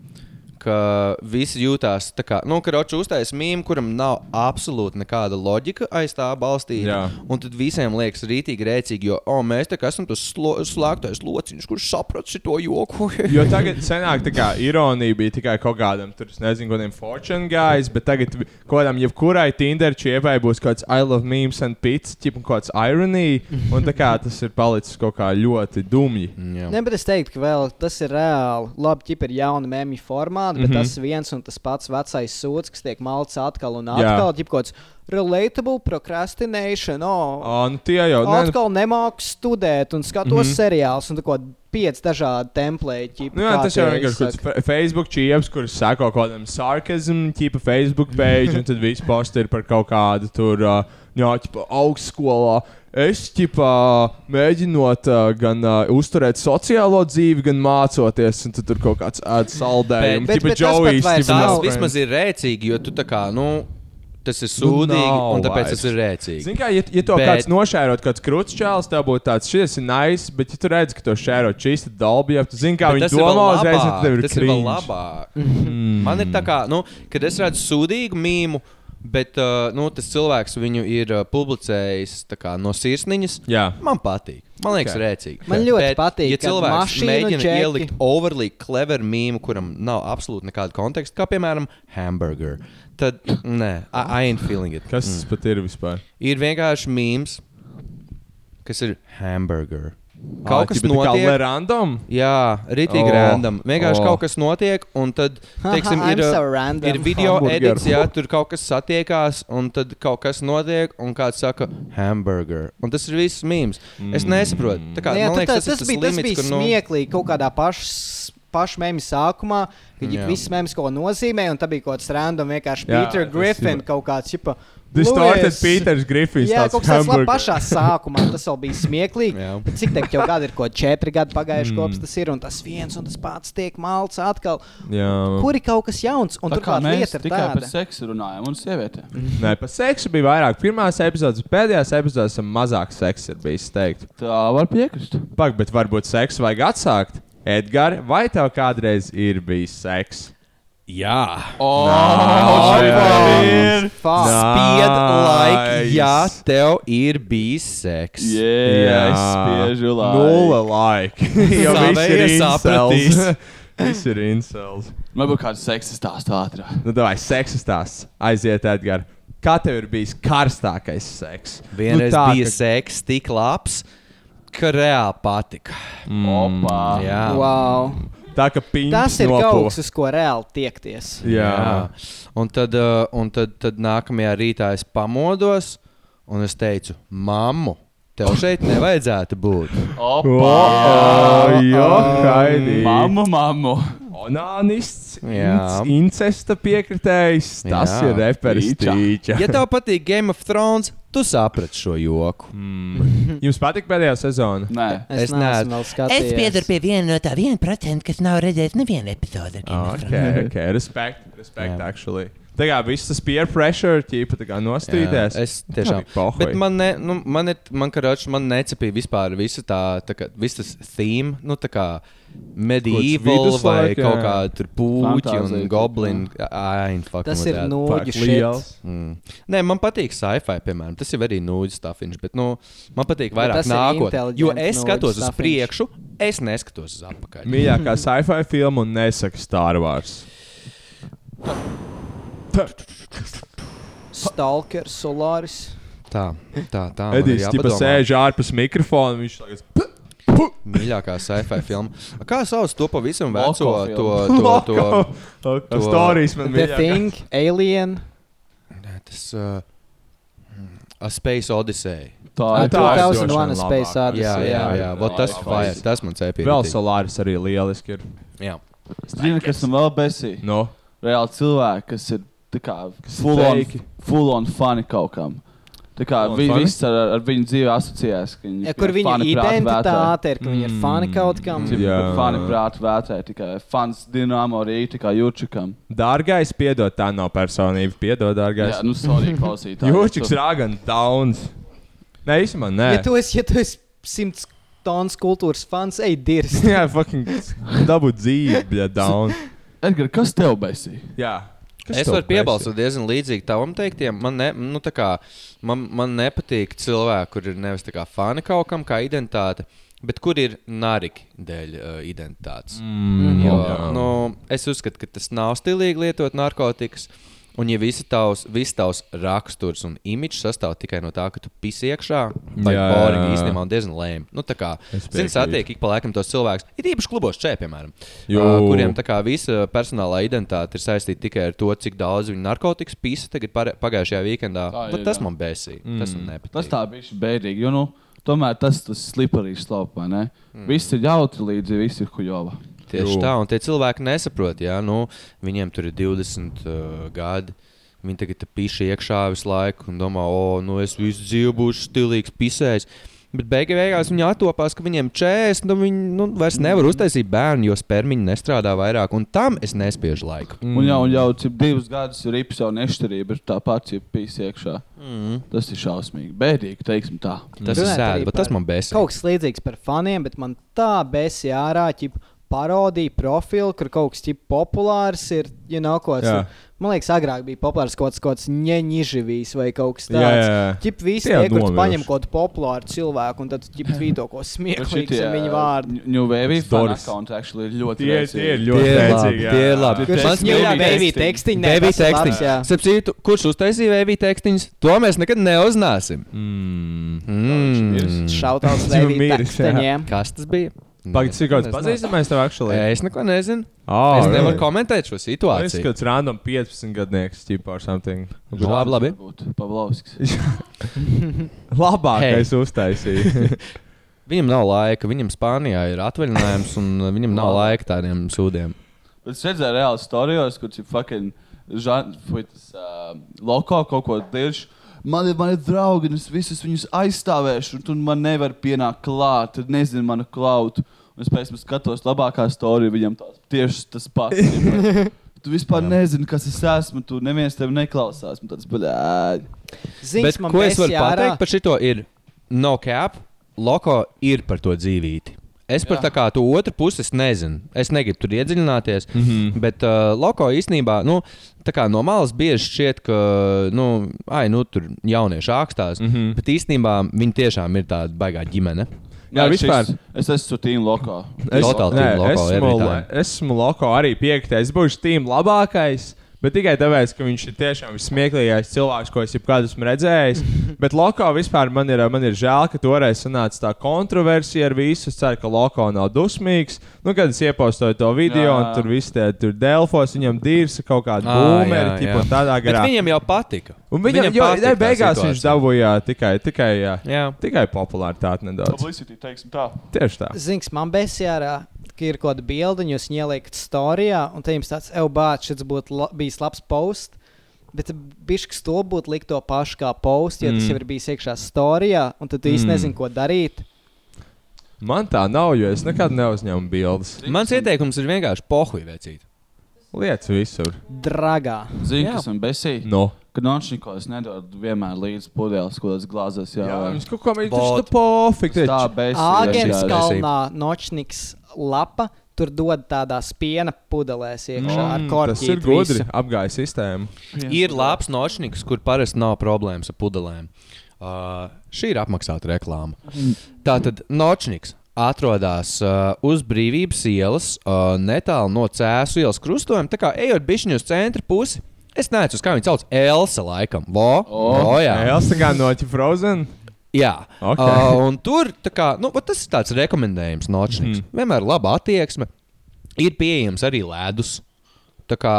Ka visi jūtās tā, kā, nu, ka Ročs uztaisīja mīmiju, kuram nav absolūti nekāda loģika aiz tā balstīta. Un tad visiem liekas rītīgi rēcīgi, jo oh, mēs tā kā esam tas slēgtais lociņš, kurš saprot šo joku. Jo tagad senāk tā kā ironija bija tikai kaut kādam, tur, es nezinu, kādiem fortune guys, bet tagad kaut kādam, jebkurai Tinder čiepai būs kaut kāds I love memes and pits, tip un kaut kāds irony, un tā kā tas ir palicis kaut kā ļoti dumji. Jā. Ne, bet es teiktu, ka vēl tas ir reāli. Labi, ķip ir jauna mēmija formāta, bet Mhm. mm -hmm. tas viens un tas pats vecais sūds, kas tiek malts atkal un atkal. Ķip kaut kāds relatable procrastination. Oh, O, nu tie jau ne, atkal nemāku studēt un skatos mm Mhm. -hmm. seriālus un tā kā pieci dažādi templēti. Nu, jā, tas jau ir vienkārši Facebook čieps, kurš sako kaut kādam sarkazam, tipa Facebook page, un tad viss posti ir par kaut kādu tur, uh, jā, tipa augstskolā. Es, tipā, mēģinot uh, gan uh, uzturēt sociālo dzīvi, gan mācoties, un tad tur kaut kāds ēd saldējumu. Bet- Tipa bet tas pat Joey's, nav. Tas no vismaz ir rēcīgi, jo tu tā kā, nu, tas ir sūdīgi, nav un tāpēc vairs. tas ir rēcīgi. Zini, kā, ja, ja to Bet- Bet... kāds nošērot, kāds krūts čēlis, tev būtu tāds, šis ir nice, bet ja tu redz, ka to šēro čīsti dalbi, ja tu zini, kā Bet viņi tas domā uzreiz, tad tev ir tas ir vēl cringe. labāk. Mm. Man ir tā kā, nu, kad es redzu sūdīgu mīmu, bet uh, nu, tas cilvēks viņu ir uh, publicējis kā, no sirsniņas. Jā. Man patīk. Man liekas, Ok. okay. rēcīgi. Man ļoti bet, patīk, Ja cilvēks mēģina džeki- ielikt overly clever mīmu, kuram nav absolūti nekāda konteksta, kā piemēram hamburger, tad nē, I, I ain't feeling it. Kas tas pat ir vispār? Ir vienkārši mīms, kas ir hamburger. Ā, Kaut kas ķipa tā kā notiek. random? Jā, rītīgi Oh. random. Vienkārši Oh. kaut kas notiek, un tad, teiksim, I'm ir, so uh, random. ir video Hamburger. edits, jā, tur kaut kas satiekās, un tad kaut kas notiek, un kāds saka, hamburger. Un tas ir viss mīmīms. Es nesaprotu. Tā kā, Jā, man tu liekas, tā- tas, tas, ir bija, tas limits, bija kur, nu, smieklīgi kaut kādā pašā pašu mēmī sākumā, kad Jā. ja viss mēmīs ko nozīmē, un tā bija kaut kāds random vienkārši Jā, Peter tas Griffin, kaut kāds čipa. Distorted Peters Griffins. Jā, kaut kas tāds pašā sākumā, tas vēl bija smieklīgi. Cik tagad jau gadi ir, ko četri gadi pagājuši Mm. kopš tas ir, un tas viens un tas pats tiek malts atkal. Jā. Kur ir kaut kas jauns, un Tā kā mēs tikai par tāda. seksu runājam un sievietēm. Nē, par seksu bija vairāk. Pirmās epizodes, pēdējās epizodes mazāk seksa, ir bijis teikt. Tā var piekrist. Pak, bet varbūt seksu vajag atsākt. Edgars, vai tev kādreiz ir bijis seks? Jā. Oh, ir. Spied laiki, ja tev ir bijis seks. Jā, es spiežu laiku. Nulle laika. Jo viss ir sapratīs. Viss ir incels. Varbūt kāds seksa stāsts ātrāk. Nu, tā ir seksa stāsts. Aiziet, Edgars. Kā tev ir bijis karstākais seks? Vienreiz nu, tā, bija ka- seks tik labs, ka reāli patika. Opa. Jā. Wow. Tā kā pīns Tas ir nopuva. kaut kas, uz ko reāli tiekties. Jā. Un, tad, uh, un tad, tad nākamajā rītā es pamodos un es teicu, mammu, tev šeit nevajadzētu būt. Opa. Jo, Haidī. Mamma, mamma. Onānists, Jā. inc- incesta piekritējs. Tas Jā. ir reperis. Ja tev patīk Game of Thrones, tu saprati šo joku. Jums patīk pēdējā sezona? Nē. Es, Es es neesmu vēl Es skatījies. piedaru pie viena no tā 1%, kas nav redzējis nevienu epizodi. of Ok, ok, respect, respect, Jā. actually. Tā kā viss tas peer pressure, ķīpa tā kā nostrīdēs. Jā, es tiešām. Pohoj. Bet man, ne, nu, man, ir, man, karoč, man necepīja vispār visa tā, tā kā, viss tas theme, nu tā kā medieval vai jā. kaut kāda tur puķi un Fantāzija, goblin. Ai, fuck Tas ir that. nūģi Fuck, liels. Mm. Nē, man patīk sci-fi, piemēram. Tas ir arī nūģis stāfiņš, bet nu, man patīk vairāk nākotnē. Jo es skatos uz nūģis priekšu, es neskatos uz atpakaļ. Mīļākā sci-fi filma un nesaka Star Wars. Stalker, Solaris. Tā, tā, tā. Edijs tipa jāpadomā. sēž ārpus mikrofona. Viņš tagad Mīļākā sci-fi filma. Kā sauc to pavisam veco? To, filmu. to, to, to stāstījis man The. Thing, Alien. Nē, tas uh, A Space Odyssey. Tā Ah, ir tā 2001 droši vien Space labākā. Odyssey. Jā, jā, jā. Vot tas, fire, tas man cepīja. Vēl. Solaris arī lieliski ir. Jā. Zini, kas man vēl besīja? No. Reāli cilvēki, kas ir tā kā full on, full on funny kaut kam. Tā kā on vi, viss ar, ar viņu dzīvi asociējās. ka Viņi, Ja, kur viņa fani identitāte ir, ka viņa ir Mm. fani kaut kam. Cik Jā. fani prāti vētē, tikai fans Dienāmo rīta, kā Jurčikam. Dārgais, piedod, tā nav personība. Piedod, dārgais. Jā, nu, sorry, klausītāji. Jūčiks rāgan Downs. Nē, īstenībā nē. Ja tu esi, ja tu esi simts tons kultūras fans, ej, dirs. Jā, fucking dabūt dzīvi, bļa, Downs. Edgar, kas tev besīja? Jā. Kas Es varu piebalsot diezgan līdzīgi tavam teiktiem. Man, ne, nu, kā, man, man nepatīk cilvēki, kur ir nevis fani kaut kam, kā identitāte, bet kur ir nariki dēļ uh, identitātes. Mm, Jo, jā. nu, es uzskatu, ka tas nav stilīgi lietot narkotikas. Un, ja visi tavs, viss tavs raksturs un imidžs sastāv tikai no tā, ka tu pisi iekšā, vai jā. īstenībā diezgan lēm. Nu, tā kā, zini, satiek ik pa laikam tos cilvēkus, ir īpaši klubos čē, piemēram, Jū. uh, kuriem tā kā visa personālā identitāte ir saistīta tikai ar to, cik daudz viņi narkotikas pisa tagad pagājušajā weekendā. Tā Bet ir, tas jā. man besīja. Mm. Tas man nepatīk. Tas tā bija bēdīgi, jo nu, tomēr tas ir vai ne? Mm. Viss ir jautri līdzi, viss ir hujova. Tieši Jū. tā, un tie cilvēki nesaprot, ja nu, viņiem tur ir 20 uh, gadi. Viņi tagad pīši iekšā visu laiku un domā, o, nu es visu dzīvi būšu stilīgs pisējs. Bet beigās beigās viņi attopās, ka viņiem 40, nu viņi nu, vairs nevar uztaisīt bērnu, jo spermiņi nestrādā vairāk. Un tam es nespiežu laiku. Mm. Un jau, un jau cip, divus gadus ir rips jau nešķirība, ir tā pati ja pīs iekšā. Mm. Tas ir šausmīgi, bēdīgi, teiksim tā. Tas ir Runājot arī sēdi, bet tas man besīja. Kaut kas līdzīgs par faniem, bet man tā besīja ārā, ķip, parodija profilu, kur kaut kas ķip, populārs ir. You know, ko, Jā. man liekas, agrāk bija populārs kaut kas tāds ņeņģivīs vai kaut kas tāds. Ķip, visi Tie nomiruši. paņem kaut kādu populāru cilvēku un tad ķip tvīto ko smieklīgu ar viņu vārdu. New Wave fan Doris. account actually ir ļoti Tie- tie ir ļoti labi, tie ir labi. Kurš Mans ir teksting. tekstiņi? Tas tekstiņš. jā. Sapratu, kurš uztaisīja baby tekstiņus? To mēs nekad neuzzināsim. Mm. Mm. Šautauts miris, jā. tekstiņiem. Kas tas bija? Pagaid, cik kaut kāds Es pazīstamais tev actually? Es neko nezinu. Oh, Es nevaru really? komentēt šo situāciju. kaut kāds random 15 gadnieks, tipā or something. Labi, labi. Pavlovskis. Labākais uztaisīja. Viņam nav laika. Viņam Spānijā ir atvaļinājums, un viņam nav laika tādiem sūdiem. Bet es redzēju reāli storijos, kur ir fucking žan, fuj, tas, uh, loko kaut ko dirž. Man ir mani draugi, un es visus viņus aizstāvēšu, un tu man nevari pienākt klāt, tad nezinu manu klautu. Un es pēc tam skatos, labākā storija viņam tās tieši tas pats. tu vispār nezini, kas es esmu, tu neviens tevi neklausās. Man tāds. Ziņas Bet man ko es varu besīja ārā. pateikt par šito? Ir no cap. Loko ir par to dzīvību. Es par Jā. tā kā to otru pusi es nezinu. Es negribu tur iedziļināties. Mm. -hmm. Bet uh, Loko īstenībā, nu, tā kā no malas bieži šķiet, ka, nu, ai, nu, tur jaunieši ākstās. Mm. -hmm. Bet īstenībā viņi tiešām ir tāda baigā ģimene. Jā, vispār. šis- Es esmu Tīna Lokā. Es, Totāli nē, Team Loko esmu, esmu Loko arī piektais. Es būšu tīm labākais. Bet tikai tāpēc, ka viņš ir tiešām vismieklīgākais cilvēks, ko es jebkad esmu redzējis. Bet Loko vispār man ir, man ir žēl, ka toreiz sanāca tā kontroversija ar visu. Es ceru, ka Loko nav dusmīgs. Nu, kad es iepostoju to video, Jā. un tur viss tie tur Delfos, viņam dīrs kaut kāda būmeri, tipo tādā Bet garā. viņam jau patika. Un viņam, Viņam jo, patika ne, beigās viņš dabūja tikai, tikai, jā, Jā. tikai popularitāti nedaudz. Publicity, teiksim tā. Tieši tā. Ziniet, man besijā ārā, ka ir kaut kāda bilde, un jūs ieliekat storijā, un te jums tāds, ej, bāc, šis būtu la bijis labs posts. Bet bišķi to būtu likt to pašu kā posts, jo mm. tas Mm. jau ir bijis iekšā storijā, un tad tu īsti Mm. nezini, ko darīt. Man tā nav, jo es nekad neuzņēmu bildes. Mans ieteikums ir vienkārši pohuļ vecīt. Lietas visur. Dragā. Kas man besīja? No. Ka Nončnikos nedod vienmēr līdzi pudeles, ko tas glāzēs. Jā, Jā, viņš kaut Vot. taču pofīgi. tā besīja. Āgens jā, kalnā nočniks lapa, tur dod tādās piena pudelēs iekšā ar Mm, Tas ir gudri. visu. Apgāja sistēmu. Ir labs nošniks, kur parasti nav problēmas ar pudelēm. Uh, šī ir apmaksāta reklāma. Tātad nošniks atrodas uh, uz brīvības ielas, uh, netālu no Cēzu ielas krustojuma. Tā kā ejot bišķiņu uz centra pusi, es nezinu, kā viņi sauc, Elsa laikam. Vo, O. o, jā. Elsa kā no Frozen. Jā, Ok. uh, un tur kā, nu, tas ir tāds rekomendējums nočniks. Mm. Vienmēr laba attieksme. Ir pieejams arī ledus. Tā kā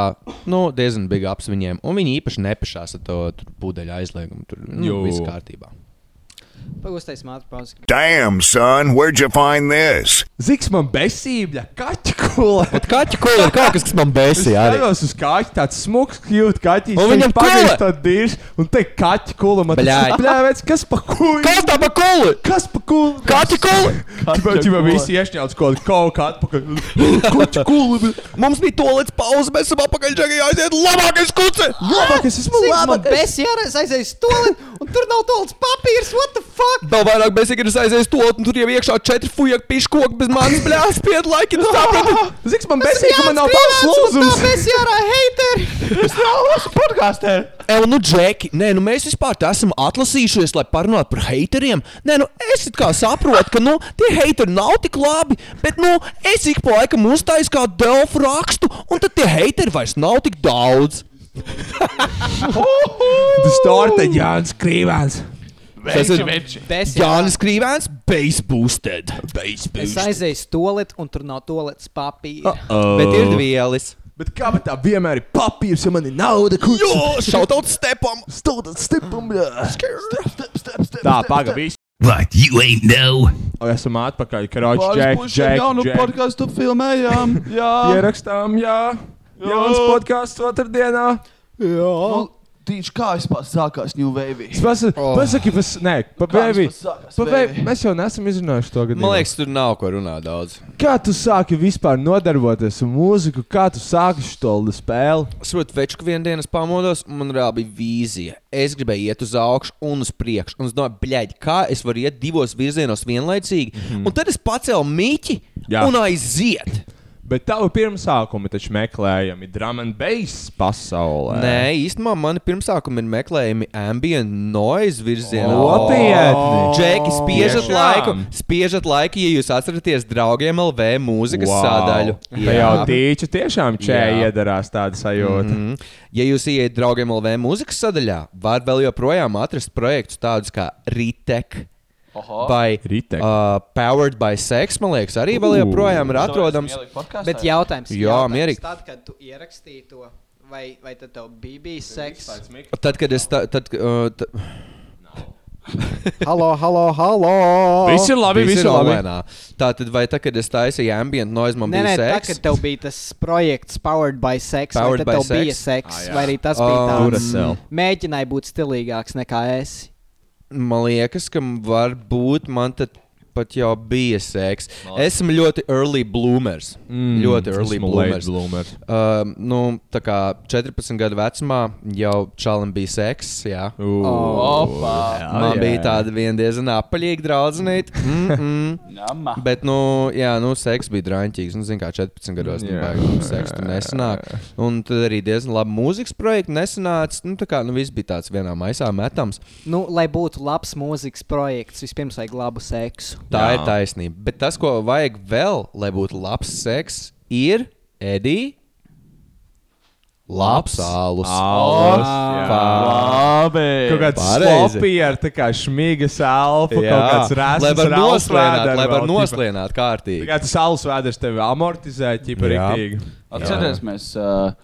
nu, diezgan big ups viņiem. Un viņi īpaši nepešās ar to tur pudeļu aizliegumu. Tur nu, viss kārtībā. Pagūstais māte pauzi. Damn, son, where'd you find this? Ziks man besībļa, kaķa kula. Bet kaķa kola ir kaut kas, kas man besī Es skatos uz kaķi, tāds smuks, cute kaķis. Un viņam kula! tāds dirs, un te kaķa kula. Man Bļāj. tas bļāvēts, kas pa kuli? Kas tā pa kola? Kas pa kuli? Kaķa kola! Tāpēc jau visi iešņauts kaut kaut kā atpakaļ. Kaķa kula. Mums bija to līdz pauze, mēs esam apakaļ džekai aiziet labākais kuce! Labākais, es esmu Man labākais. besijā ārā aizies stoli, un tur nav tolis papīrs, what the fuck? Vēl vairāk besī, kad es aizēju to, un tur jau iekšā četri fujaki piškoki bez manas bļās piedlaiki. Tu saprati? Ziks man besīja, ka man nav Tā lūzums. besijā ārā heiteri! Es neesmu podkāstē. Ej, nu, Džeki, nē, nu, mēs vispār te esam atlasījušies, lai parunātu par haiteriem. Nē, nu, es it kā saprotu, ka nu, tie hateri nav tik labi, bet nu, es ik pa laikam uztaisu kādu delfu rakstu, un tad tie hateri vairs nav tik daudz. Tu starta Jānis Krīvāns. Tas ir Jānis Krīvēns, base boosted. Base Es boosted. aizēju stoli, un tur nav tolis papīra. Bet ir vielas. Bet kā tā vienmēr ir papīrs, ja man ir nauda? Kurš? Jo, šautaut stepam! Stūda stipam, bļā. Tā, paga, viss. What, you ain't know? O, esam atpakaļ, karoči, Pāris Džek, Džek, jaunu Džek. podkāstu filmējām. Jā. Ierakstām, jā. Jauns podkāsts otrdienā. Jā. Nu, Tīši kā vispār sākās New Wave? Es pasaku, Oh. pasaki, pas, nē, pa baby. sākās Pa baby. Mēs jau neesam izrunājuši to gadu. Man liekas, tur nav ko runāt daudz. Kā tu sāki vispār nodarboties ar mūziku? Kā tu sāki šo spēli? Es saprotu, veču, ka vienā dienā pamodos, un man reāli bija vīzija. Es gribēju iet uz augšu un uz priekšu. Un es domāju, bļaigi, kā es varu iet divos virzienos vienlaicīgi. Mm -hmm. Un tad es pacēlu mīķi Jā. un aiziet. Bet tavu pirmsākumu taču meklējami drum and bass pasaulē. Nē, īstenībā mani pirmsākumi ir meklējumi ambient noise virzienā. Nopietni! Džeki, spiežat Tiešām? laiku, spiežat laiku, ja jūs atceraties draugiem LV mūzikas wow. sadaļu. Tā jau tīča tiešām čēja Jā. iedarās tāda sajūta. Mm -hmm. Ja jūs ieiet draugiem LV mūzikas sadaļā, var vēl joprojām atrast projektus tādus kā Ritek. Vai Ritek. uh, Powered by Sex, man liekas, arī vēl joprojām ir atrodams. Bet jautājums, Jā, jautājums mierīgi. Tad, kad tu ierakstīji to, vai, vai tad tev bija bijis seks? Tad, kad es. Ta, tad, uh, ta, Halo, halo, halo! Viss ir labi, viss ir labi. Tā tad, vai tā, kad es taisīju ambient noise, man Nē, bija nē, tā, seks? kad tev bija tas projekts Powered by Sex, Powered vai tad by tev sex? bija seks, Ah, ah, jā. vai arī tas bija Oh, tāds mēģināja būt stilīgāks nekā es. Man liekas, ka varbūt man tad pat jau bija seks. Esmu ļoti early bloomers. Mm, ļoti early bloomers. bloomer. Uh, nu, tā kā 14 gadu vecumā jau čalam bija seks. Jā. Opa! Man bija tāda viena diezgan apaļīga draudzenīte. Mm -mm. Bet, nu, jā, nu, seks bija drāmīgs. Nu, zinu, kā 14 gados Jā. yeah. seks tur nesanāk. Un tad arī diezgan labi mūzikas projekti nesanāca. Nu, tā kā nu, viss bija tāds vienā maisā metams. Nu, lai būtu labs mūzikas projekts, vispirms vajag labu seksu. Tā Jā. ir taisnība. Bet tas, ko vajag vēl, lai būtu labs seks, ir Edija. Labs alus. Alus, jā. Labi! Kaut kāds sloppy ar tā kā šmīgas elpu, Jā, kaut kāds rēsns lai var noslēnāt, lai var noslēnāt Tā kārtīgi. kā tas alus vēders tevi amortizē, ķipa Jā. riktīgi. Atcerieties, mēs uh,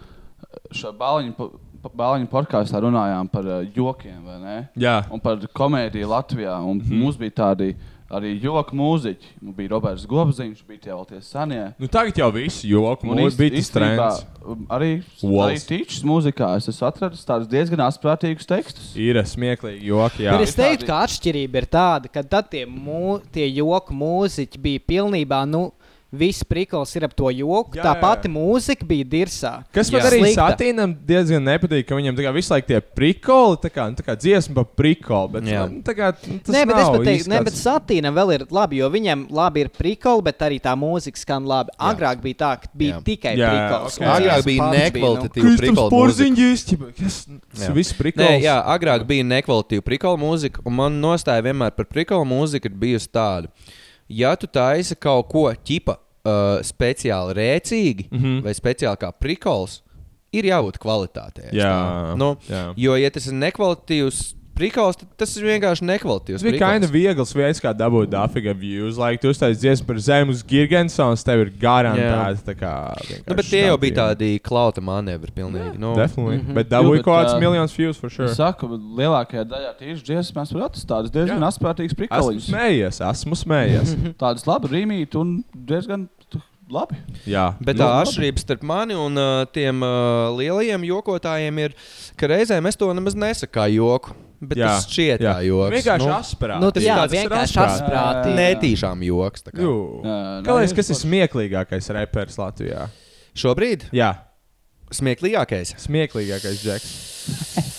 šo bāliņu, po- bāliņu podkāstā runājām par uh, jokiem, vai ne? Jā. Un par komēdiju Latvijā. Un Mhm. mums bija tādi arī joku mūziķi. Mums bija Roberts Gobziņš, bija tie vēl tie senie. Nu, tagad jau viss joku, īst- bija tas trends. um, Arī, arī tīčs mūzikā es esmu atradis tādus diezgan asprātīgus tekstus. Ir smieklīgi joki, jā. Bet es teiktu, ka atšķirība ir tāda, ka tad tie, mū, tie joku mūziķi bija pilnībā. Nu, Viss prikals ir ap to joku. Jā, Tā jā, pati mūzika bija dirsā. Kas man Jā. arī satīnam diezgan nepatīk, ka viņam visu laiku tie prikoli, tā kā, nu, tā kā dziesma par prikolu, bet Jā. nu, kā tas Nē, bet es pat teiktu, ne, bet Satīnam vēl ir labi, jo viņam labi ir prikoli, bet arī tā mūzika skan labi. Agrāk bija tā, ka bija Jā. tikai Jā, prikols. ok. un Agrāk bija nekvalitatīva prikola mūzika. Tas Jā. viss Nē, prikols. jā, agrāk bija nekvalitatīva prikola mūzika, un man nostāja vienmēr par prikola mūziku ir bijusi tāda. Ja tu taisi kaut ko ķipa uh, speciāli rēcīgi mm. -hmm. vai speciāli kā prikols, ir jābūt kvalitātei. Jā, domāju. nu, jā. jo, ja tas ir nekvalitatīvs prikols, tad tas ir vienkārši nekvalitatīvs. Tas bija of viegls veids, kā dabūt dafiga views. Like, tu uztaisīji dziesmu par zemes Girgensons, tev ir garantēts. Nu, bet tie jau bija tādi klauta manevri pilnīgi. Nu, Definitely. Mhm. Bet dabūju kaut kāds ā, miljons views for sure. Es saku, lielākajā daļā tieši dziesmas var atrast tādus diezgan Jā. asprātīgus Esmu prikoliņus. smējies, esmu smējies. Tādus labi rīmīt un diezgan labi. Jā, Bet tā atšķirība starp mani un uh, tiem uh, lielajiem jokotājiem ir, ka reizēm es to nemaz nesaku kā joku. Bet Jā, tas šķiet jā. joks. Vienkārši nu, asprātīgi. Nu, tas Jā, tas vienkārši asprātīgi. asprātīgi. Netīšām joks. kā. Nē, kas ir smieklīgākais reperis Latvijā? Šobrīd Jā, smieklīgākais. smieklīgākais džeks.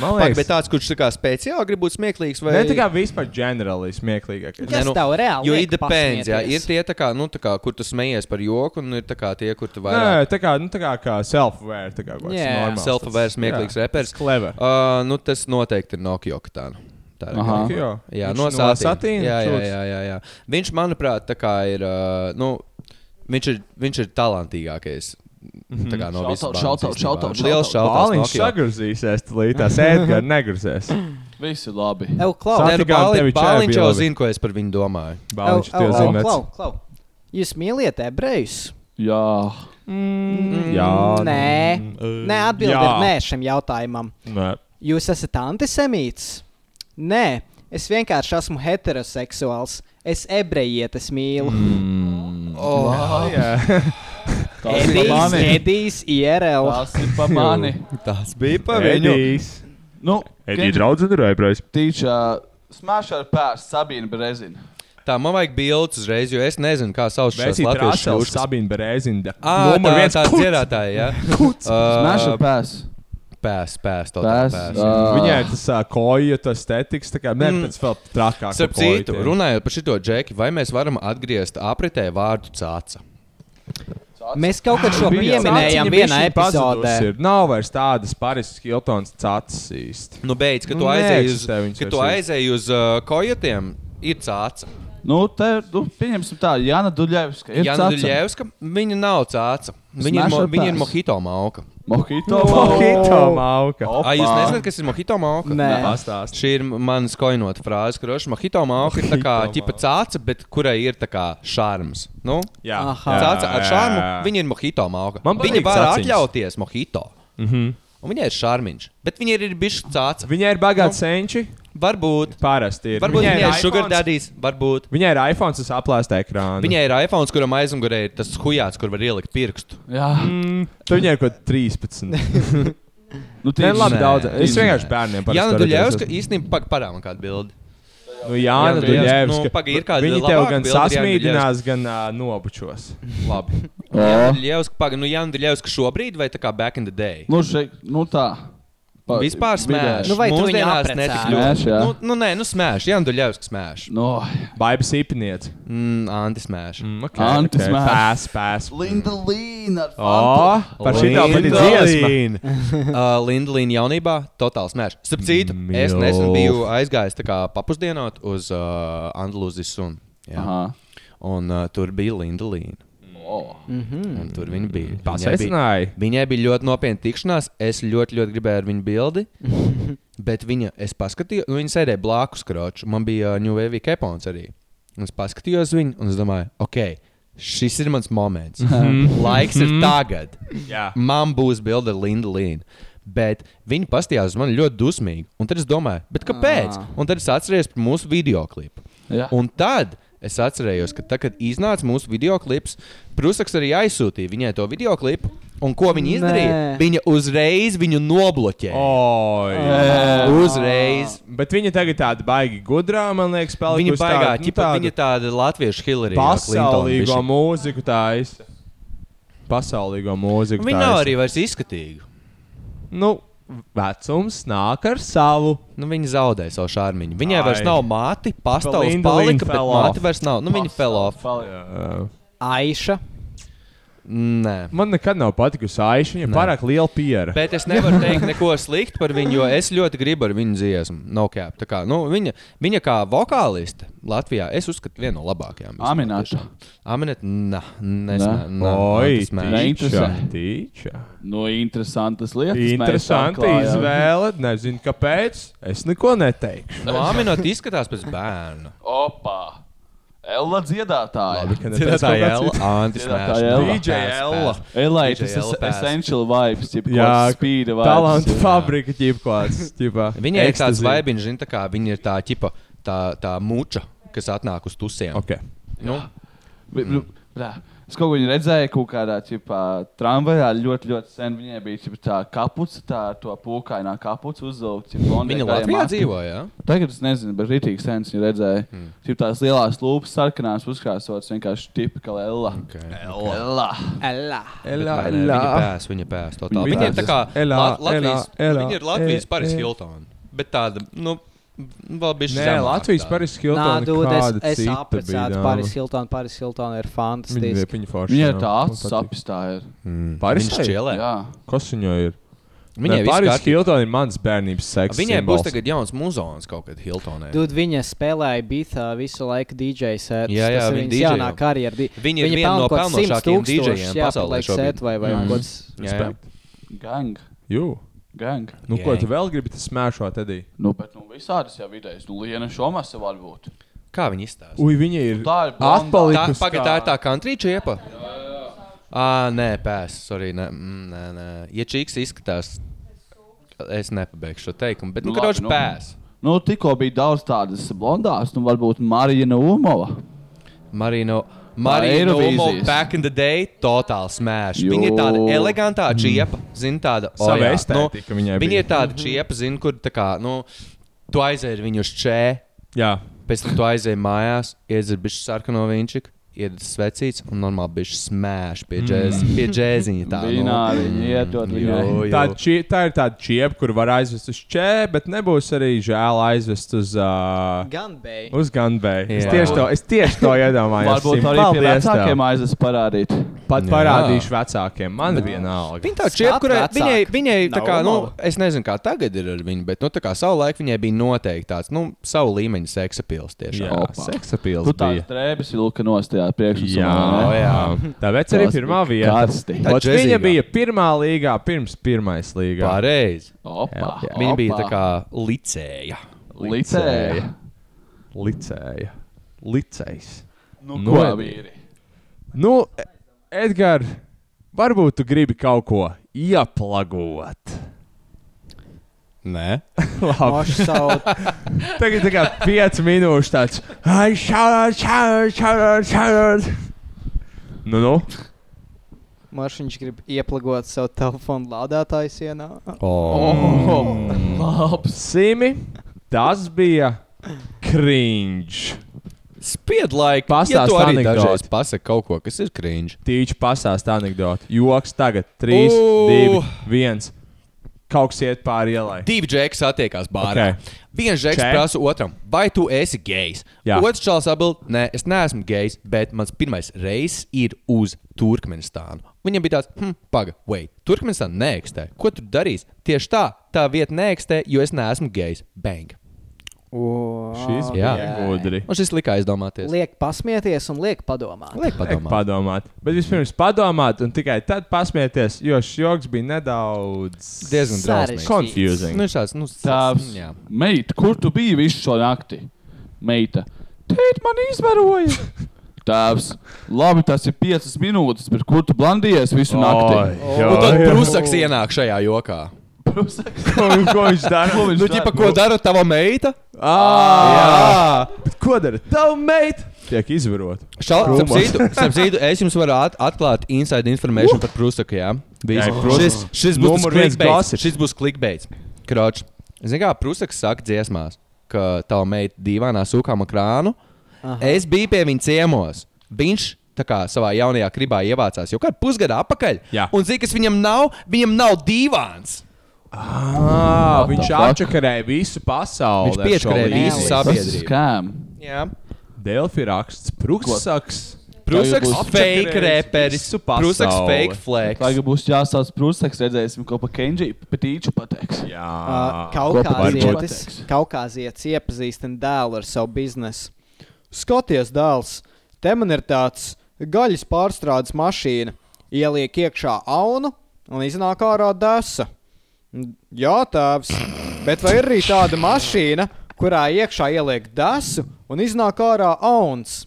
Man liekas, bet tāds, kurš tā kā speciāli grib būt smieklīgs, vai ne tā kā vispār ģenerāli smieklīgākais. Kas tev reāli Jo it depends, jā, ir tie, kā, nu, kā, kur tu smejies par joku, un ir kā tie, kur tu Nē, vairāk tā kā, nu, tā kā, kā self-aware. Tā kā kaut kāds Jā. normāls self-aware smieklīgs jā, reperis. Clever. Uh, nu, tas noteikti ir Nokia Katāna. Tā ir Aha. Jā, no satīna. Jā, jā, jā, jā, jā. Viņš, manuprāt, ir. Uh, nu, viņš, ir viņš ir talantīgākais. Mhm. Tā kā no visām shoutout, shoutout, Liels šautavs. Bāliņš sagrozīsies, līdās ēdgars negrozēs. Visi labi. Ev, klau, Nē, nu, Bāliņš jau zina, ko es par viņu domāju. Bāliņš ev, zina. klau, klau. Jūs mīliet ebrejus? Jā. Jā, Nē, mm, nē atbildi jā. ir nē šim jautājumam. Nē. Jūs esat antisemīts? Nē, es vienkārši esmu heteroseksuāls. Es ebrejietes mīlu. Mm. Oh, ir pa Edijs. Edijs, IRL. Tas ir pa mani. tas bija pa viņu. Edijs. Nu, Edija draudzene ir aizbraucis. Tīčā smash ar pēst Sabīna Brezina. Tā man vajag bildes uzreiz, jo es nezinu, kā sauc šos Vēsīt latviešu Rasels, šūškas. Sabīna. Ā, Numur tā, viens tā kuts. dziedātāja, jā. Smash ar Uh, pēst. Pēs, pēs, tā Pēs, pēs. ā. Viņai ir tas uh, koja, tas estetiks, tā kā ne, Mm. vēl trakāk. Starp citu, runājot par šo džeki, vai mēs varam atgriezt apritē vārdu cāca? Mēs kaut kad šo pieminējām vienā epizodē. Ir. Nav vairs tādas Paris Hiltons cācis īsti. Nu, beidz, ka Nu, tu aizēji uz, ka tu aizēji uz uh, kojotiem, ir cāca. Nu, te, nu, pieņemsim tā, Jana Duļevska. Ir Jana. Duļevska, viņa nav cāca. Viņa mo, viņa ir pass? mojito mauka. Mojito. Mojito mauka. Ai, jūs nezināt, kas ir mojito mauka? Nē. Pastāst. Šī ir manas koinota frāze, ka roša mojito mauka ir tā kā Mojito ķipa cāca, bet kurai ir tā kā šarms. Nu? Jā, Aha. Cāca ar šarmu, viņa ir mojito mauka. Man Viņa var atļauties mojito. Mhm. Un viņai ir šarmiņš, bet viņa ir bijusi cāca. Viņai ir bagāts senči. Varbūt. Parasti ir. Varbūt viņai ir sugar daddies, varbūt. Viņai ir iPhone, tas aplēsta ekrāns. Viņai ir iPhone, kuram aizmugurē ir tas hujāts, kur var ielikt pirkstu. Jā. Mm, tu viņai ir kaut 13. Nu, Nē, labi, Nē. daudz. Es vienkārši bērniem parasti Jā, nu. Duļevska īstenībā parāda man kādu bildi. Nu, Jāna Jāna Duļevska. Duļevska. Nu, paga, ir kāda Viņi tev gan sasmīdinās, gan uh, nobučos. Labi. O. Jānis Paga, nu Jānis Duļevska šobrīd vai tā kā back in the day? Nu, šeit, nu tā. Pa- Vispār smēš. Nu, vai tu viņu netik Smēš, jā. Nu, nu, nē, nu smēš. Jānis Duļevska smēš. No, Baibas īpniece. Mm, Anti smēš. Mm, okay, Anti okay. smēš. Pēs, pēs. Linda Līna O, par šitā pat ir dziesma. uh, Lindlīna jaunībā totāli smēš. Starp citu, es Mīl. nesen biju aizgājis tā kā papusdienot uz uh, Andalūzijas sunu. Jā. Aha. Un uh, tur bija Lindlīna. Oh. Un tur viņa bija. Viņai bija, Pasveicināja. viņai bija ļoti nopietna tikšanās. Es ļoti, ļoti gribēju ar viņu bildi. bet viņa, es paskatījos, nu, viņa sēdēja blakus kroču. Man bija uh, New Wave kepons arī. Un es paskatījos viņu un es domāju, ok, šis ir mans moments. Laiks ir tagad. Jā. Man būs bilde ar Lindu Līnu. Bet viņi pastījās uz mani ļoti dusmīgi. Un tad es domāju, bet kāpēc? Ah. Un tad es atceros par mūsu video klipu. Jā. Un tad es atcerējos, ka tad, kad iznāca mūsu video klips, Prusaks arī aizsūtīja viņai to video klipu. Un ko viņa izdarīja? Nē. Viņa uzreiz viņu nobloķēja. Oh, Uzreiz. Bet viņa tagad tāda baigi gudrā, man liekas, Viņa palikusi baigā, tāda, nu, ķipa, tāda viņa tāda latviešu Hillary. pasaulīgo mūziku taisa. Pasaulīgo mūziku Viņa nav arī vairs izskatīga. Nu, vecums nāk ar savu. Nu, viņa zaudēja savu šāriņu. Viņai vairs Ai. nav māti, pastāvs palika, bet māte off. vairs nav. Nu, viņa fell off. Jā. Aiša. Nē. Man nekad nav patikusi Aiša, viņa ir pārāk liela piera. Bet es nevaru teikt neko sliktu par viņu, jo es ļoti gribu ar viņu dziesmu. No cap. Tā kā, nu, viņa, viņa kā vokāliste Latvijā, es uzskatu, viena no labākajām. tiešām. Aminata, nē, tīča. Nu, interesantas lietas. Interesanti izvēle. Nezinu, kāpēc. Es neko neteikšu. Nu, Aminata izskatās pēc bērna. Opa! Ella dziedātāja. Labi, ka ne Dziedātāja tas Ella, kāds- Antis. Ella. DJ Ella. Tas Ella ir pass. essential vibes, jeb Jā, spīda vibes. Talantu fabrika ķipklāts. Viņai ir tāds vaibiņš, zina, tā kā viņa ir tā ķipa, tā, tā muča, kas atnāk uz tusiem. Okay. Nu, brā, Es kaut ko redzēju, kaut kādā ķipā, tramvajā ļoti, ļoti sen. Viņai bija ķipa, tā kapuca, tā ar to pūkainā kapuca uzvilkta. Viņa Latvijā dzīvo, jā? Tagad es nezinu, bet rītīgi sen viņu redzēju. Hmm. Mm. Tās lielās lūpas, sarkanās, uzkrāsotas vienkārši tipika Ella. Okay. Ella. Ella. Ella, Bet nē, Ella. Viņa pēs, viņa pēs. Viņa Viņa ir tā kā. Ella, La- Latvijas, Ella, Ella, viņa ir Latvijas Paris Hilton. Bet tāda, nu, vēl bija Nē, Latvijas Paris Nā, Hilton. dod, es, es bija Paris dāma. Hilton. Paris Hilton ir Viņa, fantastiski. viņa forša. Viņai jā. ir tā acis patīk. sapnis, tā ir. Mm. Paris. Jā. Kas viņai ir? Viņai viss Paris kārtībā. Hilton ir mans bērnības seksa. Viņai būs simbols. tagad jauns muzons kaut kad Hiltonē. Dud, viņa spēlēja Bītā visu laiku DJ sēdi. Jā, jā, ir viņa viņas DJo. jaunā karjera. Di- Viņa ir viena no pelnošākajiem DJiem pasaulē šobrīd. Vai, vai Mm. kaut kas. Gang. Jū. Gang. Nu, ko Gang. tu vēl gribi smēšot, Edī? Nu, bet nu, visādas jau idejas. Nu, Liena Šomasa var būt. Kā viņi izstāsta? Ui, viņa ir Tā ir Tā, atpalikusi. pagaid, tā ir tā country čiepa? Ā, nē, pēs, sorry, nē, mm, nē, nē. Ja čīks izskatās, es nepabeigšu šo teikumu, bet, nu, Nu, nu karoči nu. pēs. Nu, tikko bija daudz tādas blondās, nu, varbūt Marija Umova. Marino. Marija. Nomo back in the day totāli smēš. Viņa ir tāda Jo. elegantā čiepa, zina tāda Sava jā, estētika viņai Viņa bija. ir tāda čiepa, zina, kur tā kā, nu, tu aizēji viņu uz čē, Jā. pēc tam tu aizēji mājās, iedzer bišķi sarkano viņčiku. Iedod svecīts un normāli bija smēš pie, džēz, pie džēziņa. Tā, nu. Vināriņu iedod. Jo, jo. Tā, či, tā ir tāda čiepa, kur var aizvest uz čē, bet nebūs arī žēl aizvest uz. Uh, Gunbay. Uz Gunbay. Es tieši to, es tieši to iedomājos. Varbūt arī pie vecākiem aizes parādīt. Pat Jā. parādīšu vecākiem. Man vienalga. Viņa tā čiepa, kurai viņai, viņai tā kā, nu, es nezinu, kā tagad ir ar viņu, bet, nu, tā kā savulaik viņai bija noteikti tāds, nu, savu līmeņa seksapils tiešām. Jā, Opa. seksapils Tu tās bija. drēbes vilka nost tajā priekšā. Jā, jā. Tāpēc arī Tas pirmā vieta. Tā Ot, Viņa bija pirmā līgā pirms pirmais līgā. Pareizi. Opa, Viņa bija opa. tā kā licēja. Licēja. Licēja. Licējs. Nu, Nu, ko vīri? Nu, Edgars, varbūt tu gribi kaut ko ieplagot. Nē. Labi. Savu Tagad tā kā 5 minūšu tāds. Ai, šādi, šādi, šādi, šādi. Nu, nu. Maršiņš grib ieplagot savu telefonu lādētāju sienā. Oh. Labs. Simi, tas bija Cringe. Spied laiku. Pastāst ja anekdoti. dažreiz pasaki kaut ko, kas ir cringe. Tīči pastāst anekdoti. Joks tagad 3, Ū. 2, 1. Kaut kas iet pāri ielai. Divi džeki satiekās bārā. Ok. Viens džeks Čē. prasa otram, vai tu esi gejs? Jā. Otrs čels atbild, nē, es neesmu gejs, bet mans pirmais reizes ir uz Turkmenistānu. Viņam bija tāds, hm, paga, wait, Turkmenistāna neeksistē. Ko tu darīsi? Tieši tā, tā vieta neeksistē, jo es neesmu gejs. Bang! Šis Jā. bija gudri. Man šis lika aizdomāties. Liek pasmieties un liek padomāt. Liek padomāt. padomāt. Bet vispirms padomāt, un tikai tad pasmieties, jo šis joks bija nedaudz Diezgan drausmīgs. confusing. Nu, šāds, nu, Tēvs, jā. meita, kur tu biji visu šo nakti? Meita, tēt, man izvaroja. Tēvs, labi, tas ir piecas minūtes, bet kur tu blandījies visu nakti? Un tad Prusaks ienāk šajā jokā. Ko, ko viņš dara? Ko viņš Nu, dara? ķipa, ko dara tava meita? Jā, bet ko dara tava meita? Tiek izvarot. Krūmos. Sapratu, es jums varu at atklāt inside information par Prusaku. Jā, Jā. Prusaks. šis, šis būs Numur viens gossips. Šis būs clickbaits. Kroč. Zini, kā Prusaks saka dziesmās, ka tava meita dīvainā sūkām krānu. Aha. Es biju pie viņa ciemos. Viņš tā kā savā jaunajā kribā ievācās jau kādu pusgadu atpakaļ. Jā. Un zini, kas viņam nav? Viņam nav dīvāns. Ah, viņš apčakarēja visu pasauli. Viņš piečakarēja visu sabiedrību. Delfi raksts, Prusaks. Prusaks būs fake reperis. Prusaks fake flex. Tagad būs jāsauc prūsaks, redzēsim, ko pa Kenji patīču pateiks. Jā, Uh. Kaukāzietis Kaukāzietis iepazīstina dēlu ar savu biznesu. Skaties, dēls, te man ir tāds gaļas pārstrādes mašīna. Ieliek iekšā aunu un iznāk ārā desa. Jā, tēvs, bet vai ir arī tāda mašīna, kurā iekšā ieliek desu un iznāk ārā auns?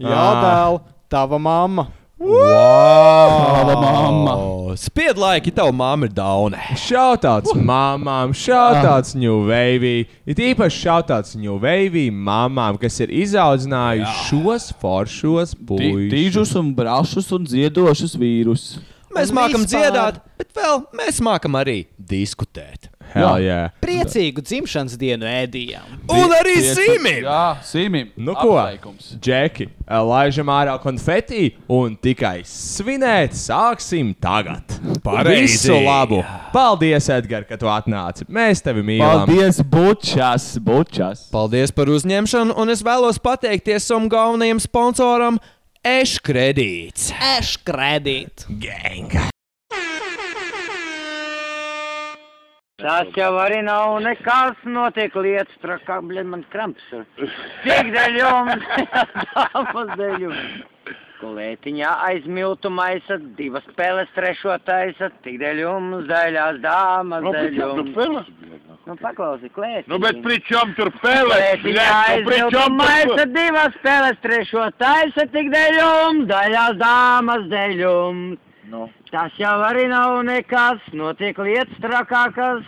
Jā, Ā. dēl, tava mamma. Tāda mamma. Spied laiki, tava mamma ir dauna. Šautauts mamām, šautauts New Wave. Ir īpaši šautauts New Wave mamām, kas ir izaudzinājuši šos foršos puikas. Tīžus un brašus un dziedošus vīrus. Mēs Un mākam vispār- dziedāt, bet vēl mēs mākam arī diskutēt. Hell yeah. Priecīgu dzimšanas dienu ēdījām. Un arī Simim! Jā, Simim. Nu ko? Apsveikums. Džeki, laižam ārā konfeti un tikai svinēt sāksim tagad. Pareizi. Visu labu! Paldies, Edgars, ka tu atnāci. Mēs tevi mīlam. Paldies, bučas, bučas. Paldies par uzņemšanu, un es vēlos pateikties savam galvenajam sponsoram, Eškredīts. Eš kredīt. Gang! Tas jau arī nav nekas, notiek lietas, trakā, bļed, man kramps. ir. Cik dēļ jums, dāmas dēļ jums. Kolētiņā aiz miltu maisa, divas peles trešo taisa, tik dēļ jums, daļās dāmas Nu, dēļ pri čem jums. tur pele? Nu, paklausi, klētiņ. Nu, bet pri čem tur pele? Kolētiņā aiz pri miltu čem maisa, tur divas peles trešo taisa, tik dēļ jums, daļās dāmas dēļ jums. Nu. Tas jau arī nav nekas, notiek lietas trakākas,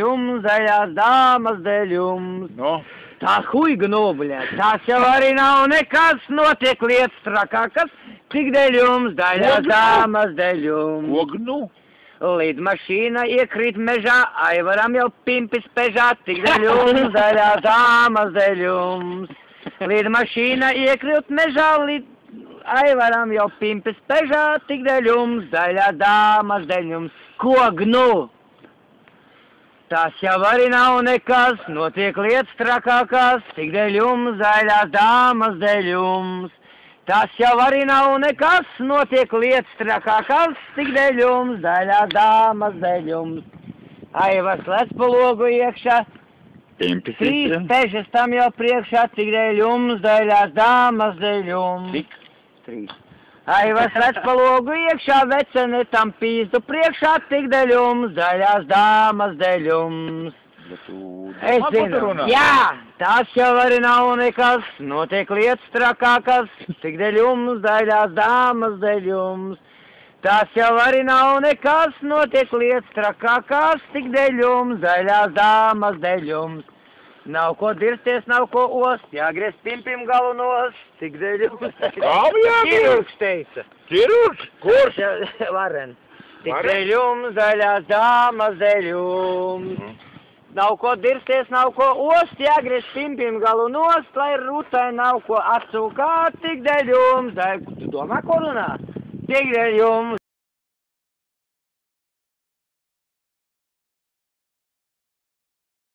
jums, daļās dāmas dēļ jums. Nu. Tā huiga nobuļā, tas jau arī nav nekas, notiek lietas trakākas, tik dēļ jums, daļās dāmas dēļ jums. Ognu. Līdz mašīna iekrīt mežā, aivaram jau pimpis pežā, tik dēļ jums, daļās dāmas dēļ jums. Līdz mašīna iekrīt mežā, līdz aivaram jau pimpis pežā, tik dēļ jums, daļās dāmas dēļ jums. Ko gnu? Tas jau arī nav nekas, notiek lietas trakākās, tik dēļ jums, daļās dāmas dēļ jums. Tas jau arī nav nekas, notiek lietas trakākās, tik dēļ jums, daļās dāmas dēļ jums. Aivas lec pa logu iekšā, Pimpis. trīs pežas tam jau priekšā, tik dēļ jums, daļās dāmas dēļ jums. Cik? Trīs. Aivas lec pa logu iekšā, vecene tam pīzdu priekšā, tik dēļ jums, daļās dāmas dēļ jums. Es zinu, jā, tas jau arī nav nekas, notiek lietas trakākas, tik dēļ jums, daļās dāmas dēļ jums. Tas jau arī nav nekas, notiek lietas trakākās, tik dēļ jums, daļās dāmas dēļ jums. Nav ko dirsties, nav ko ost, jāgriez pimpim galu nost, tik dēļ jums. Kam jāgriež? Ķirurgs teica. Ķirurgs? Kurš? Varen. Tik dēļ jums, daļās dāmas dēļ jums. Nav ko dirsties, nav ko ost, jāgriež pimpim galu nost, lai rūtai nav ko atsūkāt, tik dēļ jums. Dai, tu domā, ko runā? Tik dēļ jums.